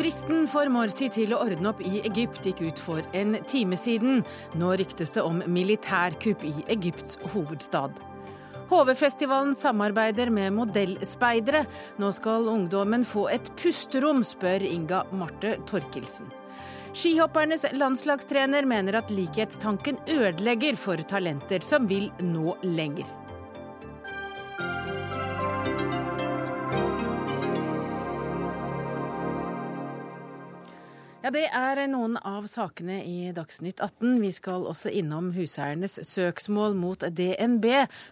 Fristen for Morsi til å ordne opp i Egypt gikk ut for en time siden. Nå ryktes det om militærkupp i Egypts hovedstad. HV-festivalen samarbeider med modellspeidere. Nå skal ungdommen få et pusterom, spør Inga Marte Torkelsen. Skihoppernes landslagstrener mener at likhetstanken ødelegger for talenter som vil nå lenger. Ja, Det er noen av sakene i Dagsnytt 18. Vi skal også innom huseiernes søksmål mot DNB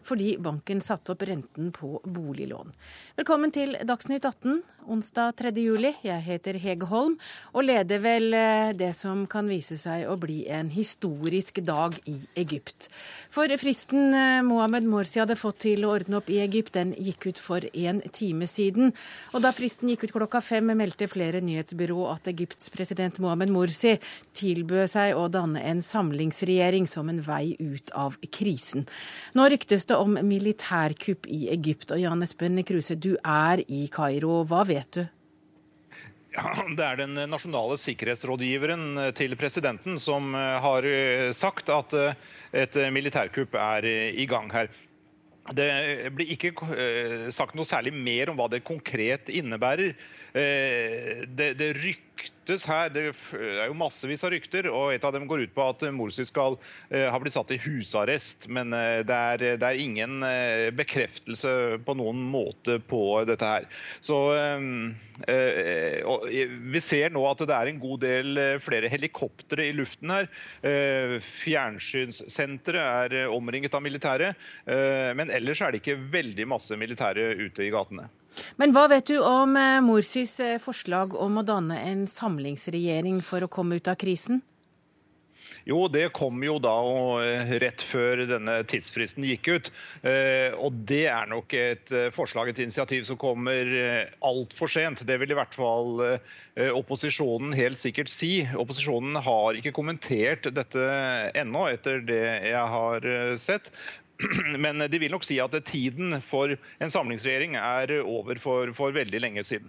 fordi banken satte opp renten på boliglån. Velkommen til Dagsnytt 18 onsdag 3. juli. Jeg heter Hege Holm og leder vel eh, det som kan vise seg å bli en historisk dag i Egypt. For fristen eh, Mohammed Morsi hadde fått til å ordne opp i Egypt, den gikk ut for en time siden. Og da fristen gikk ut klokka fem, meldte flere nyhetsbyrå at Egypts president president Mohammed Morsi tilbød seg å danne en samlingsregjering som en vei ut av krisen. Nå ryktes det om militærkupp i Egypt. Og Jan Espen Kruse, du er i Kairo. Hva vet du? Det er den nasjonale sikkerhetsrådgiveren til presidenten som eh, har eh, sagt at eh, et militærkupp er i gang her. Det blir ikke sagt noe særlig mer om hva det konkret innebærer. Det, det rykker ryktes her, Det er jo massevis av rykter, og et av dem går ut på at Morsi skal uh, ha blitt satt i husarrest. Men uh, det, er, det, er, ingen uh, bekreftelse på noen måte på dette her. Så Vi ser nå at det er en god del flere helikoptre i luften her. Fjernsynssenteret er omringet av militære, men ellers er det ikke veldig masse militære ute i gatene. Men hva vet du om Morsis forslag om å danne en samlingsregjering for å komme ut av krisen? Jo, det kom jo da eh, rett før denne tidsfristen gikk ut. Eh, og det er nok et eh, forslag, et initiativ som kommer altfor sent. Det vil i hvert fall opposisjonen helt sikkert si. Opposisjonen har ikke kommentert dette ennå, etter det jeg har sett. Men de vil nok si at tiden for en samlingsregjering er over for, for veldig lenge siden.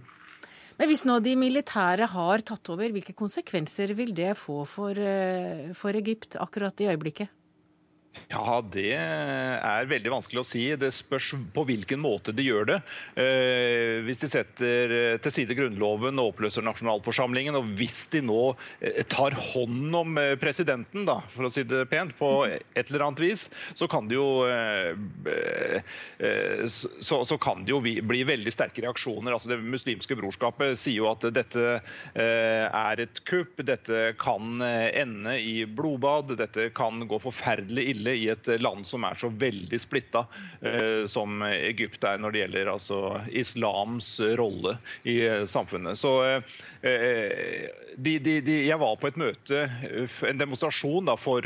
Men hvis nå de militære har tatt over, hvilke konsekvenser vil det få for, eh, for Egypt akkurat i øyeblikket? Ja, Det er veldig vanskelig å si. Det spørs på hvilken måte de gjør det. Eh, hvis de setter eh, til side Grunnloven og oppløser nasjonalforsamlingen, og hvis de nå eh, tar hånd om eh, presidenten, da, for å si det pent, på et eller annet vis, så kan det jo, eh, eh, så, så, kan det jo bli veldig sterke reaksjoner. Altså, det muslimske brorskapet sier jo at dette er et kupp, dette kan ende i blodbad, dette kan gå forferdelig ille ille i et land som er så veldig splitta eh, som Egypt er når det gjelder altså, islams rolle i eh, samfunnet. Så eh, de, de, de, jeg var på et møte, en demonstrasjon da, for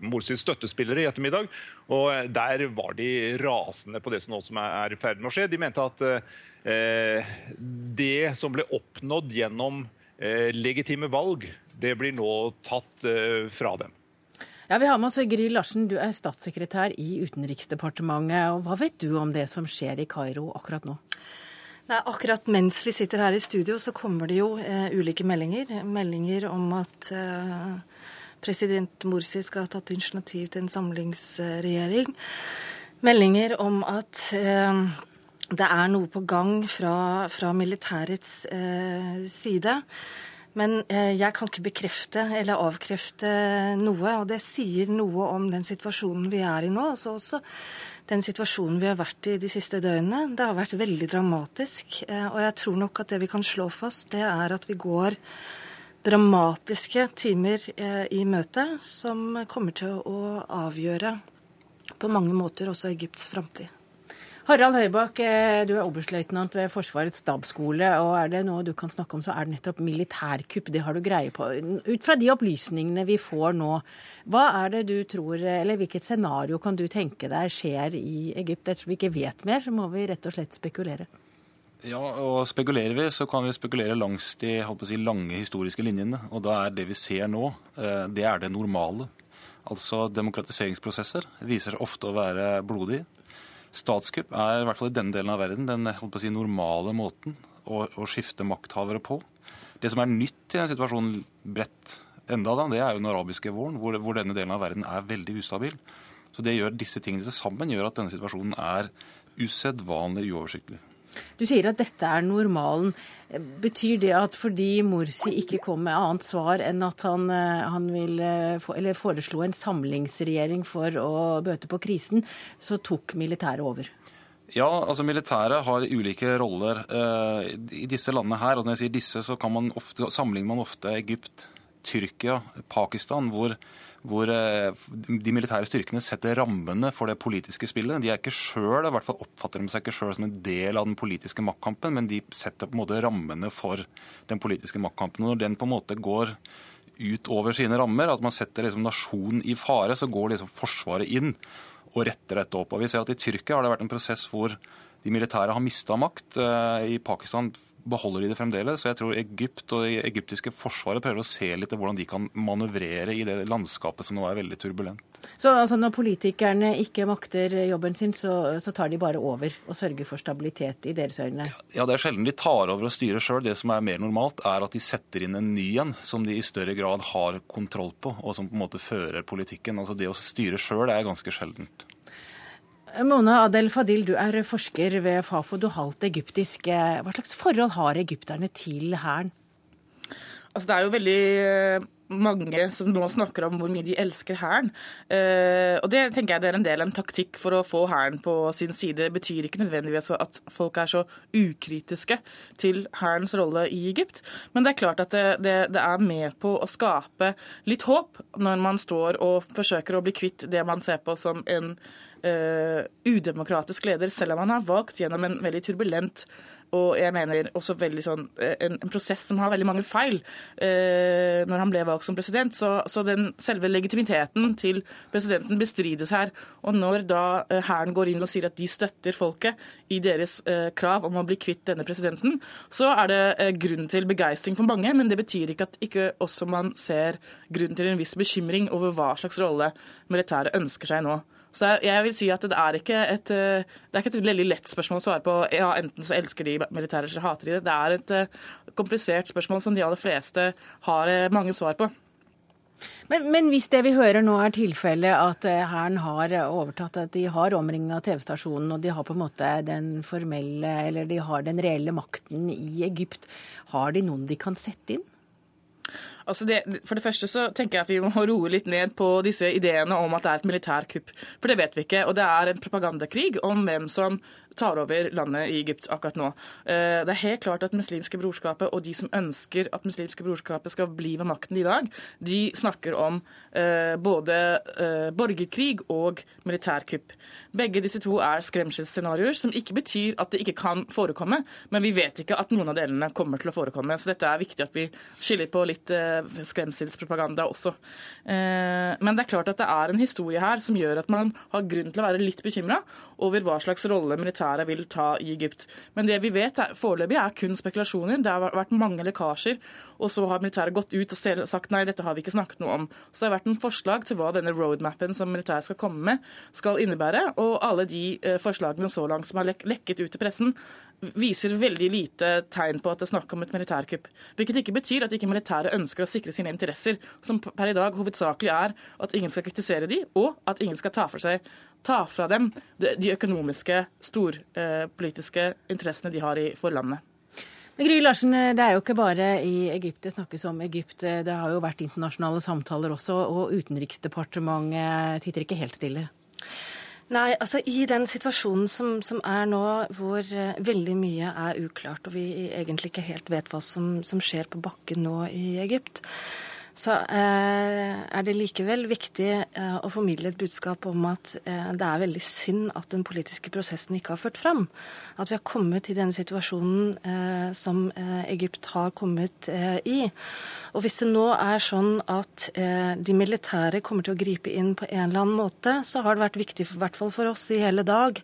Morsis støttespillere i ettermiddag. og Der var de rasende på det som nå er i ferd med å skje. De mente at det som ble oppnådd gjennom legitime valg, det blir nå tatt fra dem. Ja, Vi har med oss Gry Larsen, du er statssekretær i Utenriksdepartementet. og Hva vet du om det som skjer i Kairo akkurat nå? Nei, akkurat mens vi sitter her i studio, så kommer det jo eh, ulike meldinger. Meldinger om at eh, president Morsi skal ha tatt initiativ til en samlingsregjering. Meldinger om at eh, det er noe på gang fra, fra militærets eh, side. Men eh, jeg kan ikke bekrefte eller avkrefte noe, og det sier noe om den situasjonen vi er i nå. Altså også den situasjonen vi har vært i de siste døgnene. Det har vært veldig dramatisk. Eh, og jeg tror nok at det vi kan slå fast, det er at vi går dramatiske timer eh, i møte som kommer til å avgjøre på mange måter også Egypts framtid. Harald Høybakk, eh, du er oberstløytnant ved Forsvarets stabsskole. og Er det noe du kan snakke om, så er det nettopp militærkupp. Det har du greie på. Ut fra de opplysningene vi får nå, hva er det du tror, eller hvilket scenario kan du tenke deg skjer i Egypt? Ettersom vi ikke vet mer, så må vi rett og slett spekulere. Ja, og Spekulerer vi, så kan vi spekulere langs de si, lange historiske linjene. Og da er det vi ser nå, eh, det er det normale. Altså Demokratiseringsprosesser viser seg ofte å være blodige. Statskupp er i hvert fall i denne delen av verden den si, normale måten å, å, skifte makthavere på. Det som er nytt i den situasjonen bredt enda da, det er jo den arabiske våren, hvor, hvor, denne delen av verden er veldig ustabil. Så det gjør Disse tingene til sammen gjør at denne situasjonen er usedvanlig uoversiktlig. Du sier at dette er normalen. Betyr det at fordi Morsi ikke kom med annet svar enn at han, eh, han vil, eller foreslo en samlingsregjering for å bøte på krisen, så tok militæret over? Ja, altså militæret har ulike roller. Eh, I disse landene her, og når jeg sier disse, så man ofte, sammenligner man ofte Egypt, Tyrkia, Pakistan, hvor hvor eh, de militære styrkene setter rammene for det politiske spillet. De er ikke selv, i hvert fall oppfatter de seg ikke sjøl som en del av den politiske maktkampen, men de setter på en måte rammene for den politiske maktkampen. Når den på en måte går ut over sine rammer, at man setter liksom nasjonen i fare, så går liksom Forsvaret inn og retter dette opp. Og vi ser at I Tyrkia har det vært en prosess hvor de militære har mista makt. Eh, I Pakistan beholder de det fremdeles. Så jeg tror Egypt og det egyptiske forsvaret prøver å se litt hvordan de kan manøvrere i det landskapet som nå er veldig turbulent. Så altså, når politikerne ikke makter jobben sin, så, så, tar de bare over og sørger for stabilitet i deres øyne? Ja, det er sjelden de tar over og styrer sjøl. Det som er mer normalt, er at de setter inn en ny en som de i større grad har kontroll på, og som på en måte fører politikken. Altså Det å styre sjøl er ganske sjeldent. Mona Adel Fadil, du er forsker ved Fafo, du halvt egyptisk. Hva slags forhold har egypterne til hæren? Altså, det er jo veldig eh, mange som nå snakker om hvor mye de elsker hæren. Eh, og det tenker jeg det er en del en taktikk for å få hæren på sin side. Det betyr ikke nødvendigvis at folk er så ukritiske til hærens rolle i Egypt. Men det er klart at det, det, det, er med på å skape litt håp når man står og forsøker å bli kvitt det man ser på som en uh, udemokratisk leder, selv om han har valgt gjennom en veldig turbulent og jeg mener også sånn, eh, en, en prosess som har veldig mange feil uh, når han ble valgt som president. Så, så, den selve legitimiteten til presidenten bestrides her. Og når da hæren uh, går inn og sier at de støtter folket i deres uh, krav om å bli kvitt denne presidenten, så er det grunn til begeistring for mange, men det betyr ikke at ikke også man ser grunn til en viss bekymring over hva slags rolle militæret ønsker seg nå. Så jeg vil si at det er ikke et, eh, det er ikke et veldig lett spørsmål å svare på. Ja, enten så elsker de militære eller hater de det. Det er et eh, komplisert spørsmål som de aller fleste har eh, mange svar på. Men, men, hvis det vi hører nå er tilfellet at Hæren har overtatt, at de har omringa TV-stasjonen og de har på en måte den formelle, eller de har den reelle makten i Egypt, har de noen de kan sette inn? Altså det, for det første så tenker jeg at vi må roe litt ned på disse ideene om at det er et militærkupp. For det vet vi ikke. Og det er en propagandakrig om hvem som tar over landet i Egypt akkurat nå. Eh, det er helt klart at Muslimske brorskapet og de som ønsker at Muslimske brorskapet skal bli ved makten i dag, de snakker om eh, både eh, borgerkrig og militærkupp. Begge disse to er skremselsscenarioer, som ikke betyr at det ikke kan forekomme, men vi vet ikke at noen av delene kommer til å forekomme. Så dette er viktig at vi skiller på litt skremselspropaganda også. Men det er klart at det er en historie her som gjør at man har grunn til å være litt bekymra over hva slags rolle militæret vil ta i Egypt. Men det vi vet foreløpig er kun spekulasjoner. Det har vært mange lekkasjer, og så har militæret gått ut og sagt nei, dette har vi ikke snakket noe om. Så det har vært en forslag til hva denne roadmappen som militæret skal komme med, skal innebære. Og alle de eh, forslagene så langt som har lekket ut til pressen, viser veldig lite tegn på at det er snakk om et militærkupp. Hvilket ikke betyr at ikke militæret ønsker å sikre sine interesser, som per i dag hovedsakelig er at ingen skal kritisere de, og at ingen skal ta, seg, ta fra dem de økonomiske, storpolitiske interessene de har for landet. Men Gry Larsen, det er jo ikke bare i Egypt det snakkes om Egypt. Det har jo vært internasjonale samtaler også, og Utenriksdepartementet sitter ikke helt stille? Nei, altså i den situasjonen som, som er nå, hvor uh, veldig mye er uklart, og vi egentlig ikke helt vet hva som, som skjer på bakken nå i Egypt, så eh, er det likevel viktig eh, å formidle et budskap om at eh, det er veldig synd at den politiske prosessen ikke har ført fram. At vi har kommet i denne situasjonen som Egypt har kommet i. Og hvis det nå er sånn at de militære kommer til å gripe inn på en eller annen måte, så har det vært viktig, i hvert fall for oss i hele dag,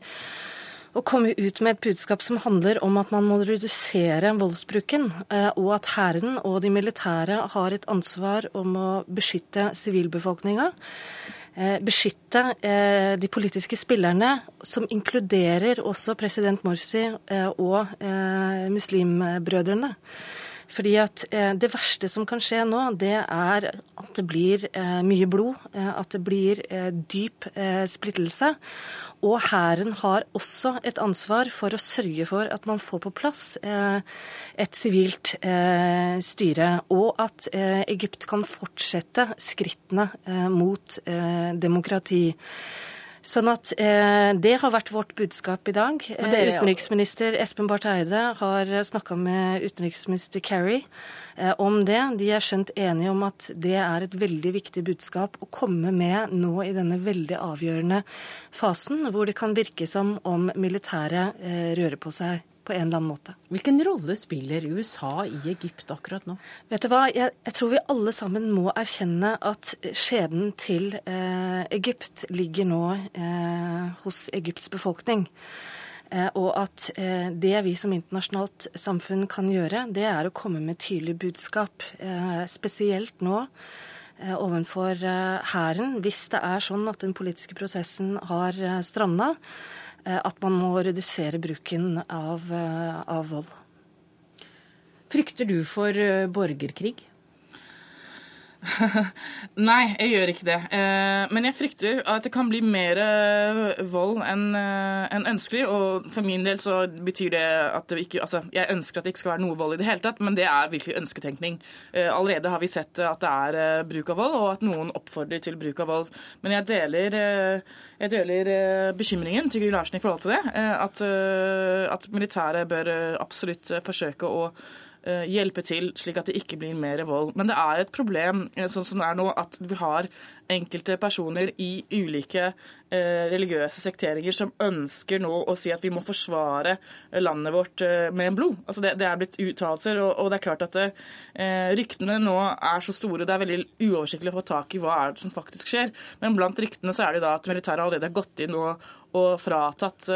å komme ut med et budskap som handler om at man må redusere voldsbruken, eh, og at hæren og de militære har et ansvar om å beskytte sivilbefolkninga. eh, beskytte eh, de politiske spillerne, som inkluderer også president Morsi og muslimbrødrene. Fordi at eh, Det verste som kan skje nå, det er at det blir eh, mye blod. Eh, at det blir dyp splittelse. Og hæren har også et ansvar for å sørge for at man får på plass et sivilt styre. Og at Egypt kan fortsette skrittene mot demokrati. Sånn at eh, Det har vært vårt budskap i dag. Eh, utenriksminister Espen Barth Eide har snakka med utenriksminister Kerry eh, om det. De er skjønt enige om at det er et veldig viktig budskap å komme med nå i denne veldig avgjørende fasen, hvor det kan virke som om militæret eh, rører på seg på en eller annen måte. Hvilken rolle spiller USA i Egypt akkurat nå? Vet du hva, jeg, jeg tror vi alle sammen må erkjenne at skjebnen til eh, Egypt ligger nå eh, hos Egypts befolkning. Eh, og at eh, det vi som internasjonalt samfunn kan gjøre, det er å komme med tydelig budskap. Eh, spesielt nå eh, overfor hæren, hvis det er sånn at den politiske prosessen har stranda at man må redusere bruken av, eh, av vold. Frykter du for eh, borgerkrig? Nei, jeg gjør ikke det. Eh, men jeg frykter at det kan bli mer eh, vold enn eh, ønskelig. Og for min del så betyr det at det ikke Altså, jeg ønsker at det ikke skal være noe vold i det hele tatt, men det er virkelig ønsketenkning. Allerede har vi sett at det er bruk av vold, og at noen oppfordrer til bruk av vold. Men jeg deler, jeg deler bekymringen til Gry Larsen i forhold til det. At, at militæret bør absolutt forsøke å hjelpe til slik at det ikke blir mer vold. Men det er et problem eh, sånn som det er nå, at vi har enkelte personer i ulike eh, religiøse sekteringer som ønsker nå å si at vi må forsvare landet vårt med blod. Altså det, det er blitt uttalelser, og, og, det er klart at det, ryktene nå er så store. Det er veldig uoversiktlig å få tak i hva er det som faktisk skjer. Men blant ryktene så er det da at militæret allerede har gått inn og, og fratatt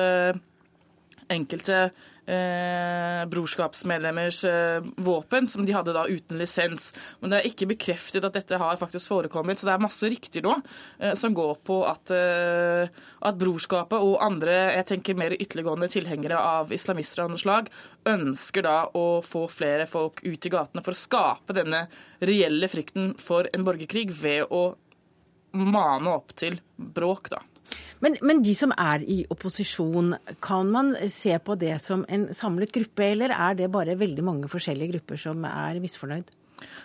enkelte eh, brorskapsmedlemmers eh, våpen, som de hadde da uten lisens. Men det er ikke bekreftet at dette har faktisk forekommet. Så det er masse rykter nå eh, som går på at, eh, at, brorskapet og andre jeg tenker mer ytterliggående tilhengere av islamister av noe slag ønsker da å få flere folk ut i gatene for å skape denne reelle frykten for en borgerkrig ved å mane opp til bråk, da. Men, men, de som er i opposisjon, kan man se på det som en samlet gruppe, eller er det bare veldig mange forskjellige grupper som er misfornøyd?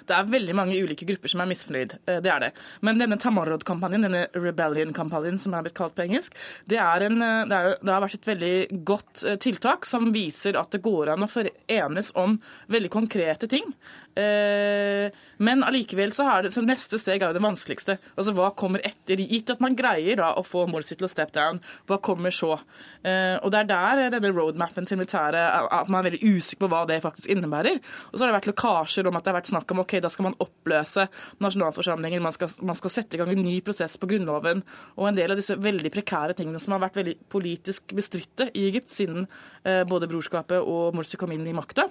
Det er veldig mange ulike grupper som er misfornøyd. Eh, det er det. Men denne Tamarod-kampanjen, denne Rebellion-kampanjen som er blitt kalt på engelsk, det, en, eh, det, er, det, har vært et veldig godt eh, tiltak som viser at det går an å forenes om veldig konkrete ting. Men allikevel så, er det, så neste steg er jo det vanskeligste. Altså Hva kommer etter? Gitt at man greier da å få Morsi til å step down, hva kommer så? Og Det er der denne roadmapen til militæret at man er veldig usikker på hva det faktisk innebærer. Og så har det vært lekkasjer om at det har vært snakk om ok, da skal man oppløse nasjonalforsamlingen, man skal, man skal sette i gang en ny prosess på Grunnloven, og en del av disse veldig prekære tingene som har vært veldig politisk bestridte i Egypt siden eh, både brorskapet og Morsi kom inn i makta.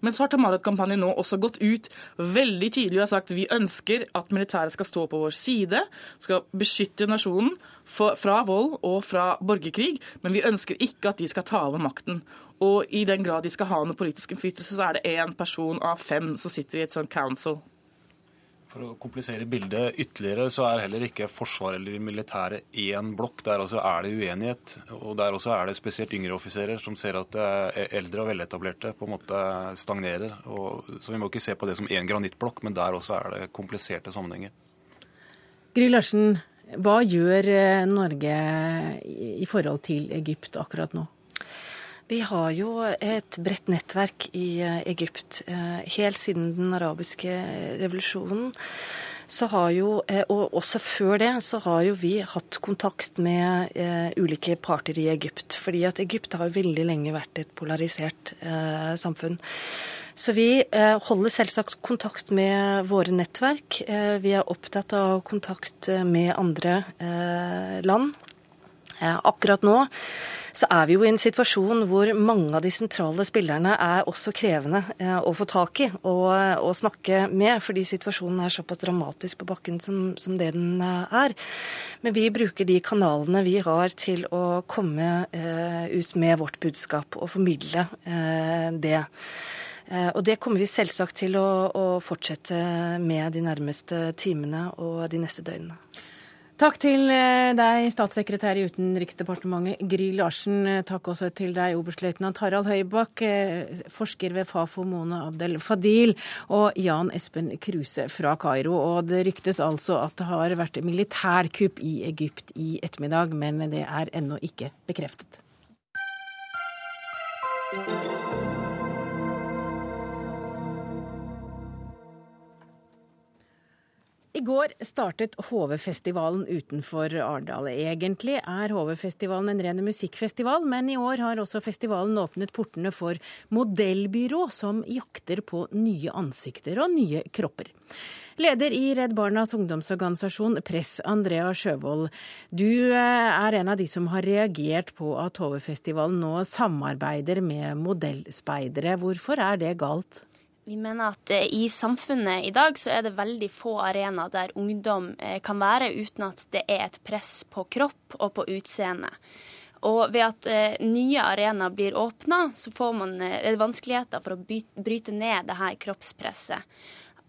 Men så har Tamarat-kampanjen nå også gått ut veldig tydelig og har sagt vi ønsker at militæret skal stå på vår side, skal beskytte nasjonen fra vold og fra borgerkrig, men vi ønsker ikke at de skal ta over makten. Og i den grad de skal ha noe politisk innflytelse, så er det én person av fem som sitter i et sånt council. For å komplisere bildet ytterligere, så er heller ikke Forsvaret eller militæret én blokk. Der også er det uenighet. Og der også er det spesielt yngre offiserer som ser at eldre og veletablerte på en måte stagnerer. Og, så vi må ikke se på det som én granittblokk, men der også er det kompliserte sammenhenger. Gry Larsen, hva gjør eh, Norge i forhold til Egypt akkurat nå? Vi har jo et bredt nettverk i eh, Egypt. Eh, helt siden den arabiske revolusjonen så har jo, eh, og også før det, så har jo vi hatt kontakt med ulike parter i Egypt. Fordi at Egypt har veldig lenge vært et polarisert samfunn. Så vi holder selvsagt kontakt med våre nettverk. vi er opptatt av kontakt med andre land. Akkurat nå så er vi jo i en situasjon hvor mange av de sentrale spillerne er også krevende eh, å få tak i og, og, snakke med, fordi situasjonen er såpass dramatisk på bakken som, som, det den eh, er. Men vi bruker de kanalene vi har til å komme eh, ut med vårt budskap og formidle eh, det. Eh, og det kommer vi selvsagt til å, å fortsette med de nærmeste timene og de neste døgnene. Takk til eh, deg, statssekretær i Utenriksdepartementet Gry Larsen. Eh, takk også til deg, oberstløytnant Harald Høybakk, eh, forsker ved Fafo Mone Abdel Fadil, og Jan Espen Kruse fra Kairo. Og det ryktes altså at det har vært militærkupp i Egypt i ettermiddag, men det er ennå ikke bekreftet. I går startet HV-festivalen utenfor Arendal. Egentlig er HV-festivalen en ren musikkfestival, men i år har også festivalen åpnet portene for modellbyrå som jakter på nye ansikter og nye kropper. Leder i Redd Barnas ungdomsorganisasjon Press, Andrea Sjøvold. Du eh, er en av de som har reagert på at HV-festivalen nå samarbeider med modellspeidere. Hvorfor er det galt? Vi mener at eh, i samfunnet i dag så er det veldig få arenaer der ungdom eh, kan være uten at det er et press på kropp og på utseende. Og ved at eh, nye arenaer blir åpna, så får man vanskeligheter for å bryte ned det her kroppspresset.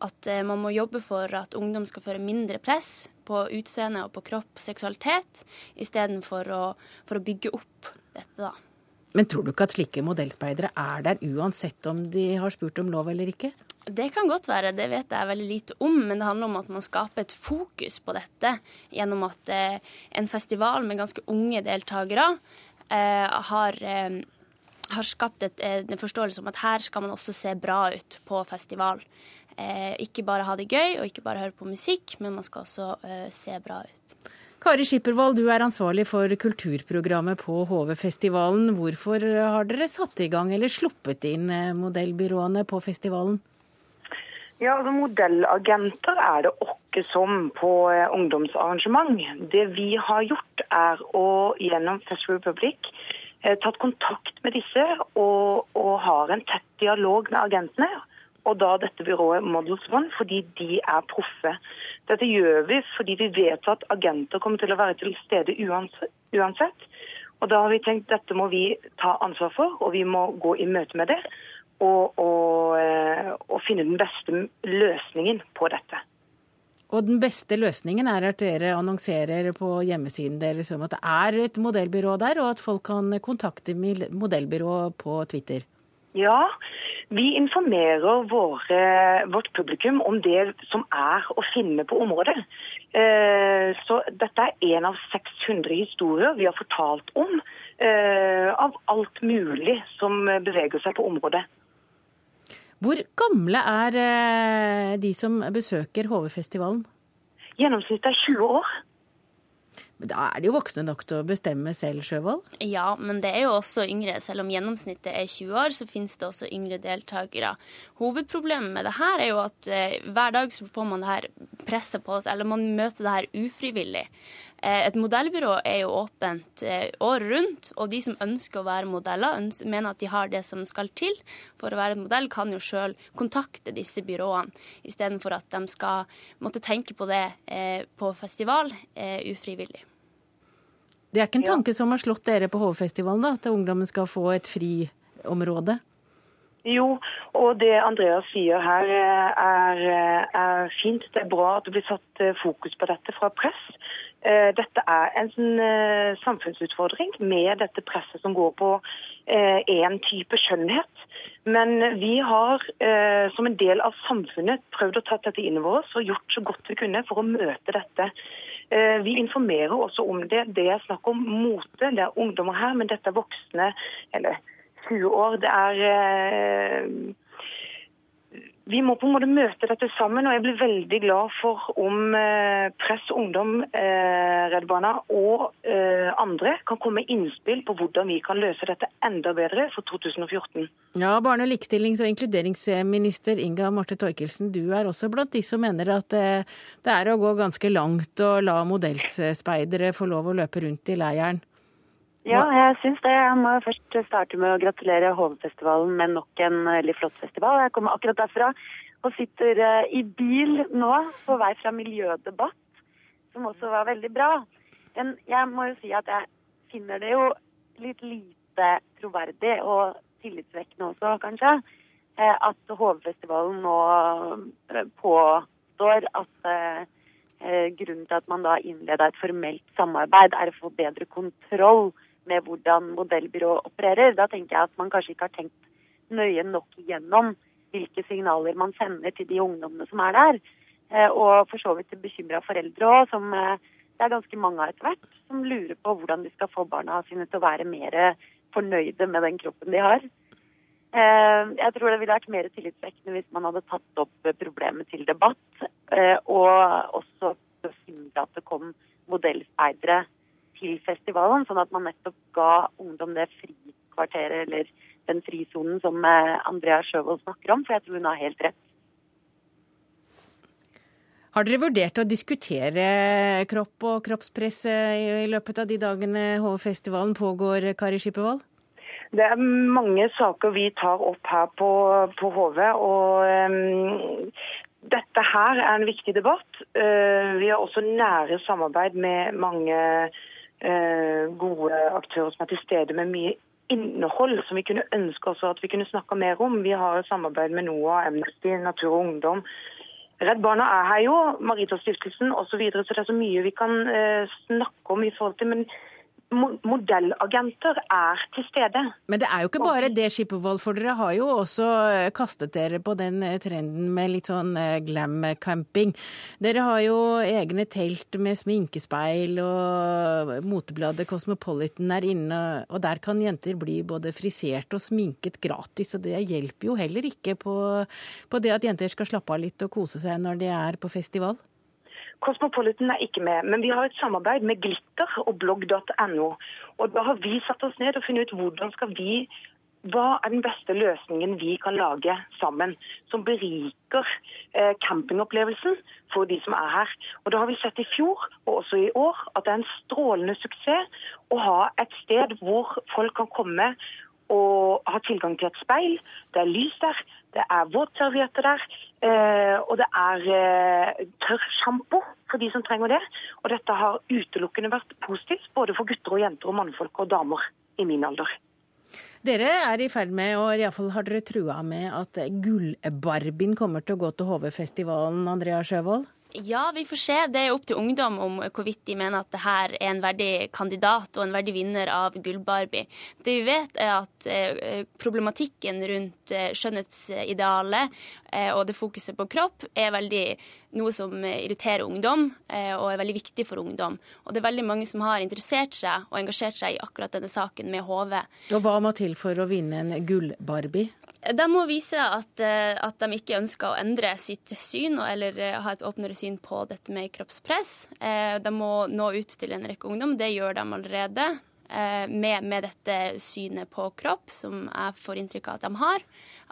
At man må jobbe for at ungdom skal føre mindre press på utseende og på kropp og seksualitet, istedenfor å, for å bygge opp dette, da. Men tror du ikke at slike modellspeidere er der uansett om de har spurt om lov eller ikke? Det kan godt være, det vet jeg veldig lite om. Men det handler om at man skaper et fokus på dette gjennom at eh, en festival med ganske unge deltakere eh, har, eh, har, skapt et, en forståelse om at her skal man også se bra ut på festival. Eh, ikke bare ha det gøy og ikke bare høre på musikk, men man skal også eh, se bra ut. Kari Skippervold, du er ansvarlig for kulturprogrammet på HV-festivalen. Hvorfor har dere satt i gang eller sluppet inn eh, modellbyråene på festivalen? Ja, altså Modellagenter er det åkke som på eh, ungdomsarrangement. Det vi har gjort, er å gjennom Festival Republic eh, tatt kontakt med disse og, og har en tett dialog med agentene. Og da dette byrået Models One, fordi de er proffe. Dette gjør vi fordi vi vet at agenter kommer til å være til stede uansett. Og da har vi tenkt dette må vi ta ansvar for, og vi må gå i møte med det. Og, og, eh, og finne den beste løsningen på dette. Og den beste løsningen er at dere annonserer på hjemmesiden deres om at det er et modellbyrå der, og at folk kan kontakte modellbyrået på Twitter? Ja, vi informerer våre, vårt publikum om det som er å finne på området. Eh, så dette er en av 600 historier vi har fortalt om eh, av alt mulig som beveger seg på området. Hvor gamle er eh, de som besøker HV-festivalen? Gjennomsnittet er 20 år. Men da er de jo voksne nok til å bestemme selv, Sjøvold? Ja, men det er jo også yngre. Selv om gjennomsnittet er 20 år, så finnes det også yngre deltakere. Hovedproblemet med det her er jo at eh, hver dag så får man det her presset på oss, eller man møter det her ufrivillig. Eh, et modellbyrå er jo åpent eh, året rundt, og de som ønsker å være modeller, mener at de har det som skal til for å være en modell, kan jo sjøl kontakte disse byråene, istedenfor at de skal måtte tenke på det eh, på festival ufrivillig. Det er ikke en tanke som har slått dere på Hovefestivalen, da, at ungdommen skal få et friområde? Jo, og det Andreas sier her er, er, fint. Det er bra at det blir satt eh, fokus på dette fra press. Eh, dette er en samfunnsutfordring med dette presset som går på én type skjønnhet. Men vi har som en del av samfunnet prøvd å ta dette inn over oss og gjort så godt vi kunne for å møte dette Eh, vi informerer også om det. Det er snakk om mote. Det er ungdommer her, men dette er voksne, eller 20 år. Det er eh, vi må på en måte møte dette sammen, og jeg blir veldig glad for om eh, Press Ungdom, eh, Redd Barna og eh, andre kan komme med innspill på hvordan vi kan løse dette enda bedre for 2014. Ja, Barne-, likestillings- og inkluderingsminister Inga Marte Torkelsen, du er også blant de som mener at det er å gå ganske langt å la modellspeidere få lov å løpe rundt i leiren? Ja, jeg syns det. Jeg må først starte med å gratulere Hovefestivalen med nok en veldig flott festival. Jeg kommer akkurat derfra og sitter eh, i bil nå på vei fra miljødebatt, som også var veldig bra. Men jeg må jo si at jeg finner det jo litt lite troverdig og tillitsvekkende også, kanskje, eh, at Hovefestivalen nå eh, påstår at grunnen til at man da innleda et formelt samarbeid, er å få bedre kontroll med hvordan modellbyrået opererer. Da tenker jeg at man kanskje ikke har tenkt nøye nok igjennom hvilke signaler man sender til de ungdommene som er der. Eh, og for så vidt bekymra foreldre òg, som eh, det er ganske mange av etter hvert, som lurer på hvordan de skal få barna sine til å være mer fornøyde med den kroppen de har. Eh, jeg tror det ville vært mer tillitsvekkende hvis man hadde tatt opp problemet til debatt, og også hindre at det kom modellspeidere til festivalen, sånn at man nettopp ga ungdom det frikvarteret eller den frisonen som eh, Andrea Sjøvold snakker om, for jeg tror hun har helt rett. Har dere vurdert å diskutere kropp og kroppspress i løpet av de dagene HV-festivalen pågår, Kari Skippervold? Det er mange saker vi tar opp her på, på HV. og um, Dette her er en viktig debatt. Uh, vi har også nære samarbeid med mange uh, gode aktører som er til stede med mye innhold som vi kunne ønske også at vi kunne snakka mer om. Vi har samarbeid med NOAH, Amnesty, Natur og Ungdom. Redd Barna er her jo, Maritastiftelsen osv. Så, videre, så det er så mye vi kan eh, snakke om i forhold til. Men modellagenter er til stede. Men det er jo ikke bare det, Skippervold, for dere har jo også eh, kastet dere på den eh, trenden med litt sånn eh, glam-camping. Dere har jo egne telt med sminkespeil, og motebladet Cosmopolitan er inne, og der kan jenter bli både frisert og sminket gratis, og det hjelper jo heller ikke på, på det at jenter skal slappe av litt og kose seg når de er på festival. Cosmopolitan er ikke med, men vi har et samarbeid med Glitter og blogg.no. Og Da har vi satt oss ned og funnet ut hvordan skal vi hva er den beste løsningen vi kan lage sammen, som beriker eh, campingopplevelsen for de som er her. Og Da har vi sett i fjor og også i år at det er en strålende suksess å ha et sted hvor folk kan komme og ha tilgang til et speil. Det er lys der, det er våtservietter der, eh, og det er tørr tørrsjampo for de som trenger det. Og dette har utelukkende vært positivt både for gutter og jenter og mannfolk og damer i min alder. Dere er i ferd med, og iallfall har dere trua med, at Gullbarbien kommer til å gå til HV-festivalen, Andrea Sjøvold? Ja, vi får se. Det er opp til ungdom om hvorvidt de mener at det her er en verdig kandidat og en verdig vinner av Gullbarbie. Det vi vet, er at eh, problematikken rundt eh, skjønnhetsidealet eh, og det fokuset på kropp er veldig noe som irriterer ungdom, og er veldig viktig for ungdom. Og det er veldig mange som har interessert seg og engasjert seg i akkurat denne saken med HV. Og hva må til for å vinne en Gullbarbie? De må vise at, eh, at, de ikke ønsker å endre sitt syn eller eh, ha et åpnere syn på dette med kroppspress. Eh, de må nå ut til en rekke ungdom. Det gjør de allerede. Med, med dette synet på kropp, som jeg får inntrykk av at de har.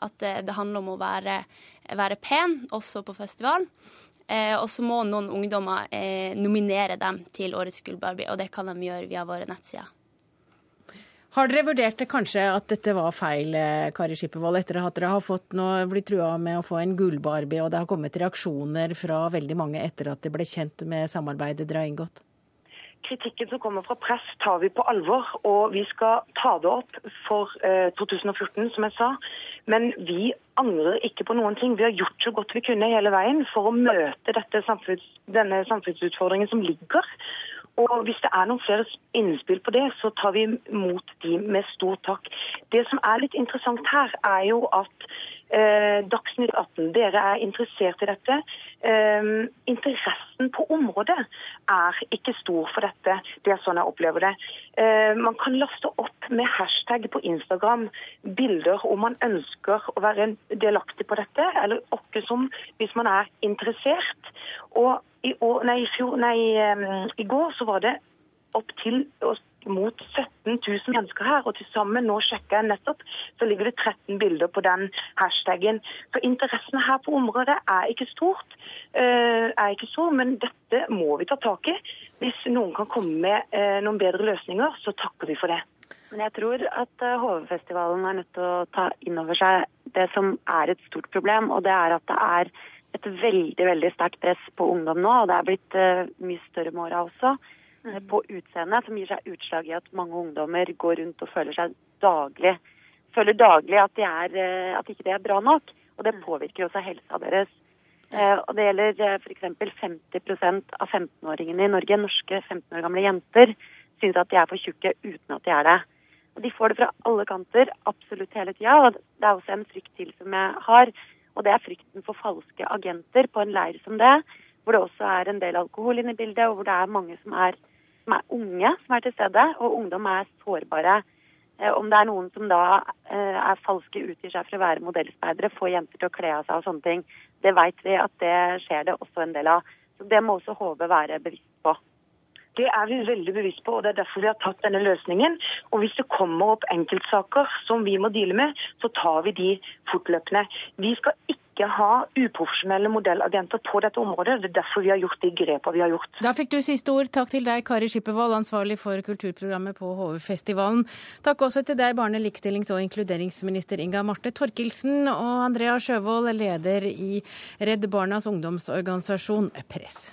At det handler om å være, være pen, også på festival. Og så må noen ungdommer nominere dem til Årets Gullbarbie, og det kan de gjøre via våre nettsider. Har dere vurdert kanskje at dette var feil, eh, Kari Skippervold, etter at dere har fått noe, blitt trua med å få en gullbarbie, og det har kommet reaksjoner fra veldig mange etter at det ble kjent med samarbeidet dere har inngått? Kritikken som kommer fra press tar vi på alvor, og vi skal ta det opp for eh, 2014, som jeg sa. Men vi angrer ikke på noen ting. Vi har gjort så godt vi kunne hele veien for å møte samfunns, denne samfunnsutfordringen som ligger. Og Hvis det er noen flere innspill på det, så tar vi imot de med stor takk. Det som er litt interessant her, er jo at eh, Dagsnytt 18, dere er interessert i dette. Eh, interessen på området er ikke stor for dette. Det er sånn jeg opplever det. Eh, man kan laste opp med hashtag på Instagram bilder om man ønsker å være delaktig på dette, eller åkke som hvis man er interessert. Og i, år, nei, fjor, nei, i går så var det opp til mot 17 000 mennesker her. Og til sammen, nå sjekker jeg nettopp, så ligger det 13 bilder på den hashtaggen. Så interessen her på området er ikke stort, uh, er ikke stor, men dette må vi ta tak i. Hvis noen kan komme med uh, noen bedre løsninger, så takker vi for det. Men jeg tror at eh, HV-festivalen er nødt til å ta inn over seg det som er et stort problem, og det er at det er et veldig veldig sterkt press på ungdom nå. Og det er blitt uh, mye større med åra også. mm. på utseendet, som gir seg utslag i at mange ungdommer går rundt og føler seg daglig føler daglig at, de er, uh, at ikke det er bra nok. Og det påvirker også helsa deres. Og Det gjelder f.eks. 50% av 15-åringene i Norge, norske 15 år gamle jenter, syns at de er for tjukke uten at de er det. Og De får det fra alle kanter absolutt hele tida. Og det er også en frykt til som jeg har, og det er frykten for falske agenter på en leir som det, hvor det også er en del alkohol inne i bildet, og hvor det er mange som er, som er unge som er til stede. Og ungdom er sårbare. Eh, om det er noen som da eh, er falske, utgir seg for å være modellspeidere, får jenter til å kle av seg og sånne ting, det vet vi at det skjer det også en del av. Så Det må også HV være bevisst på. Det er vi veldig bevisst på, og det er derfor vi har tatt denne løsningen. Og hvis det kommer opp enkeltsaker som vi må deale med, så tar vi de fortløpende. Vi skal ikke ha uprofesjonelle modellagenter på dette området. Det er derfor vi har gjort de grepene vi har gjort. Da fikk du siste ord. Takk til deg, Kari Skippervold, ansvarlig for kulturprogrammet på HV-festivalen. Takk også til deg, barne-, likestillings- og inkluderingsminister Inga Marte Torkelsen, og Andrea Sjøvold, leder i Redd Barnas ungdomsorganisasjon Press.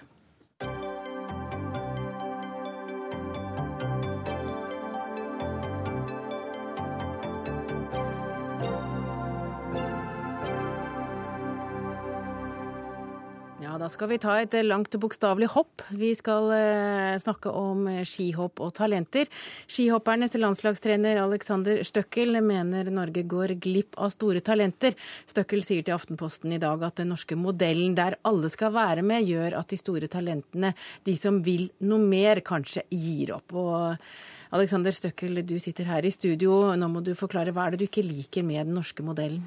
Da skal vi ta et langt bokstavelig hopp. Vi skal eh, snakke om skihopp og talenter. Skihoppernes landslagstrener Alexander Støkkel mener Norge går glipp av store talenter. Støkkel sier til Aftenposten i dag at den norske modellen der alle skal være med, gjør at de store talentene, de som vil noe mer, kanskje gir opp. Og Alexander Støkkel, du sitter her i studio. Nå må du forklare hva er det du ikke liker med den norske modellen?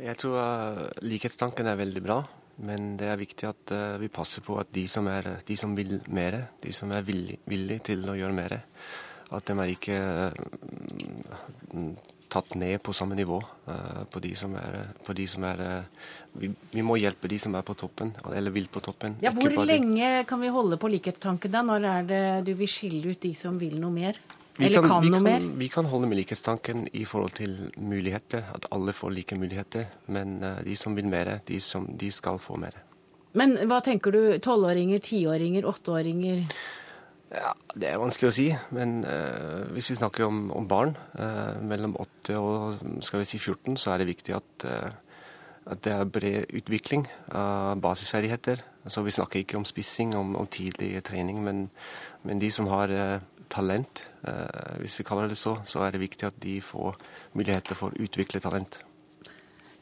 Jeg tror likhetstanken er veldig bra. Men det er viktig at uh, vi passer på at de som, er, de som vil mer, de som er villige villig til å gjøre mer, at de er ikke uh, tatt ned på samme nivå uh, på de som er, de som er vi, vi, må hjelpe de som er på toppen, eller vil på toppen. Ja, Hvor lenge kan vi holde på likhetstanken da? Når er det du vil skille ut de som vil noe mer? Vi Eller kan, kan noe mer? Vi kan holde med likhetstanken i forhold til muligheter. At alle får like muligheter. Men uh, de som vil mer, de, som, de skal få mer. Men hva tenker du? Tolvåringer, tiåringer, åtteåringer? Ja, Det er vanskelig å si. Men uh, hvis vi snakker om, om barn uh, mellom 8 og skal vi si 14, så er det viktig at, at det er bred utvikling av basisferdigheter. Altså, vi snakker ikke om spissing, om, om tidlig trening, men, men de som har talent, eh, hvis vi kaller det så, så er det viktig at de får muligheter for å utvikle talent.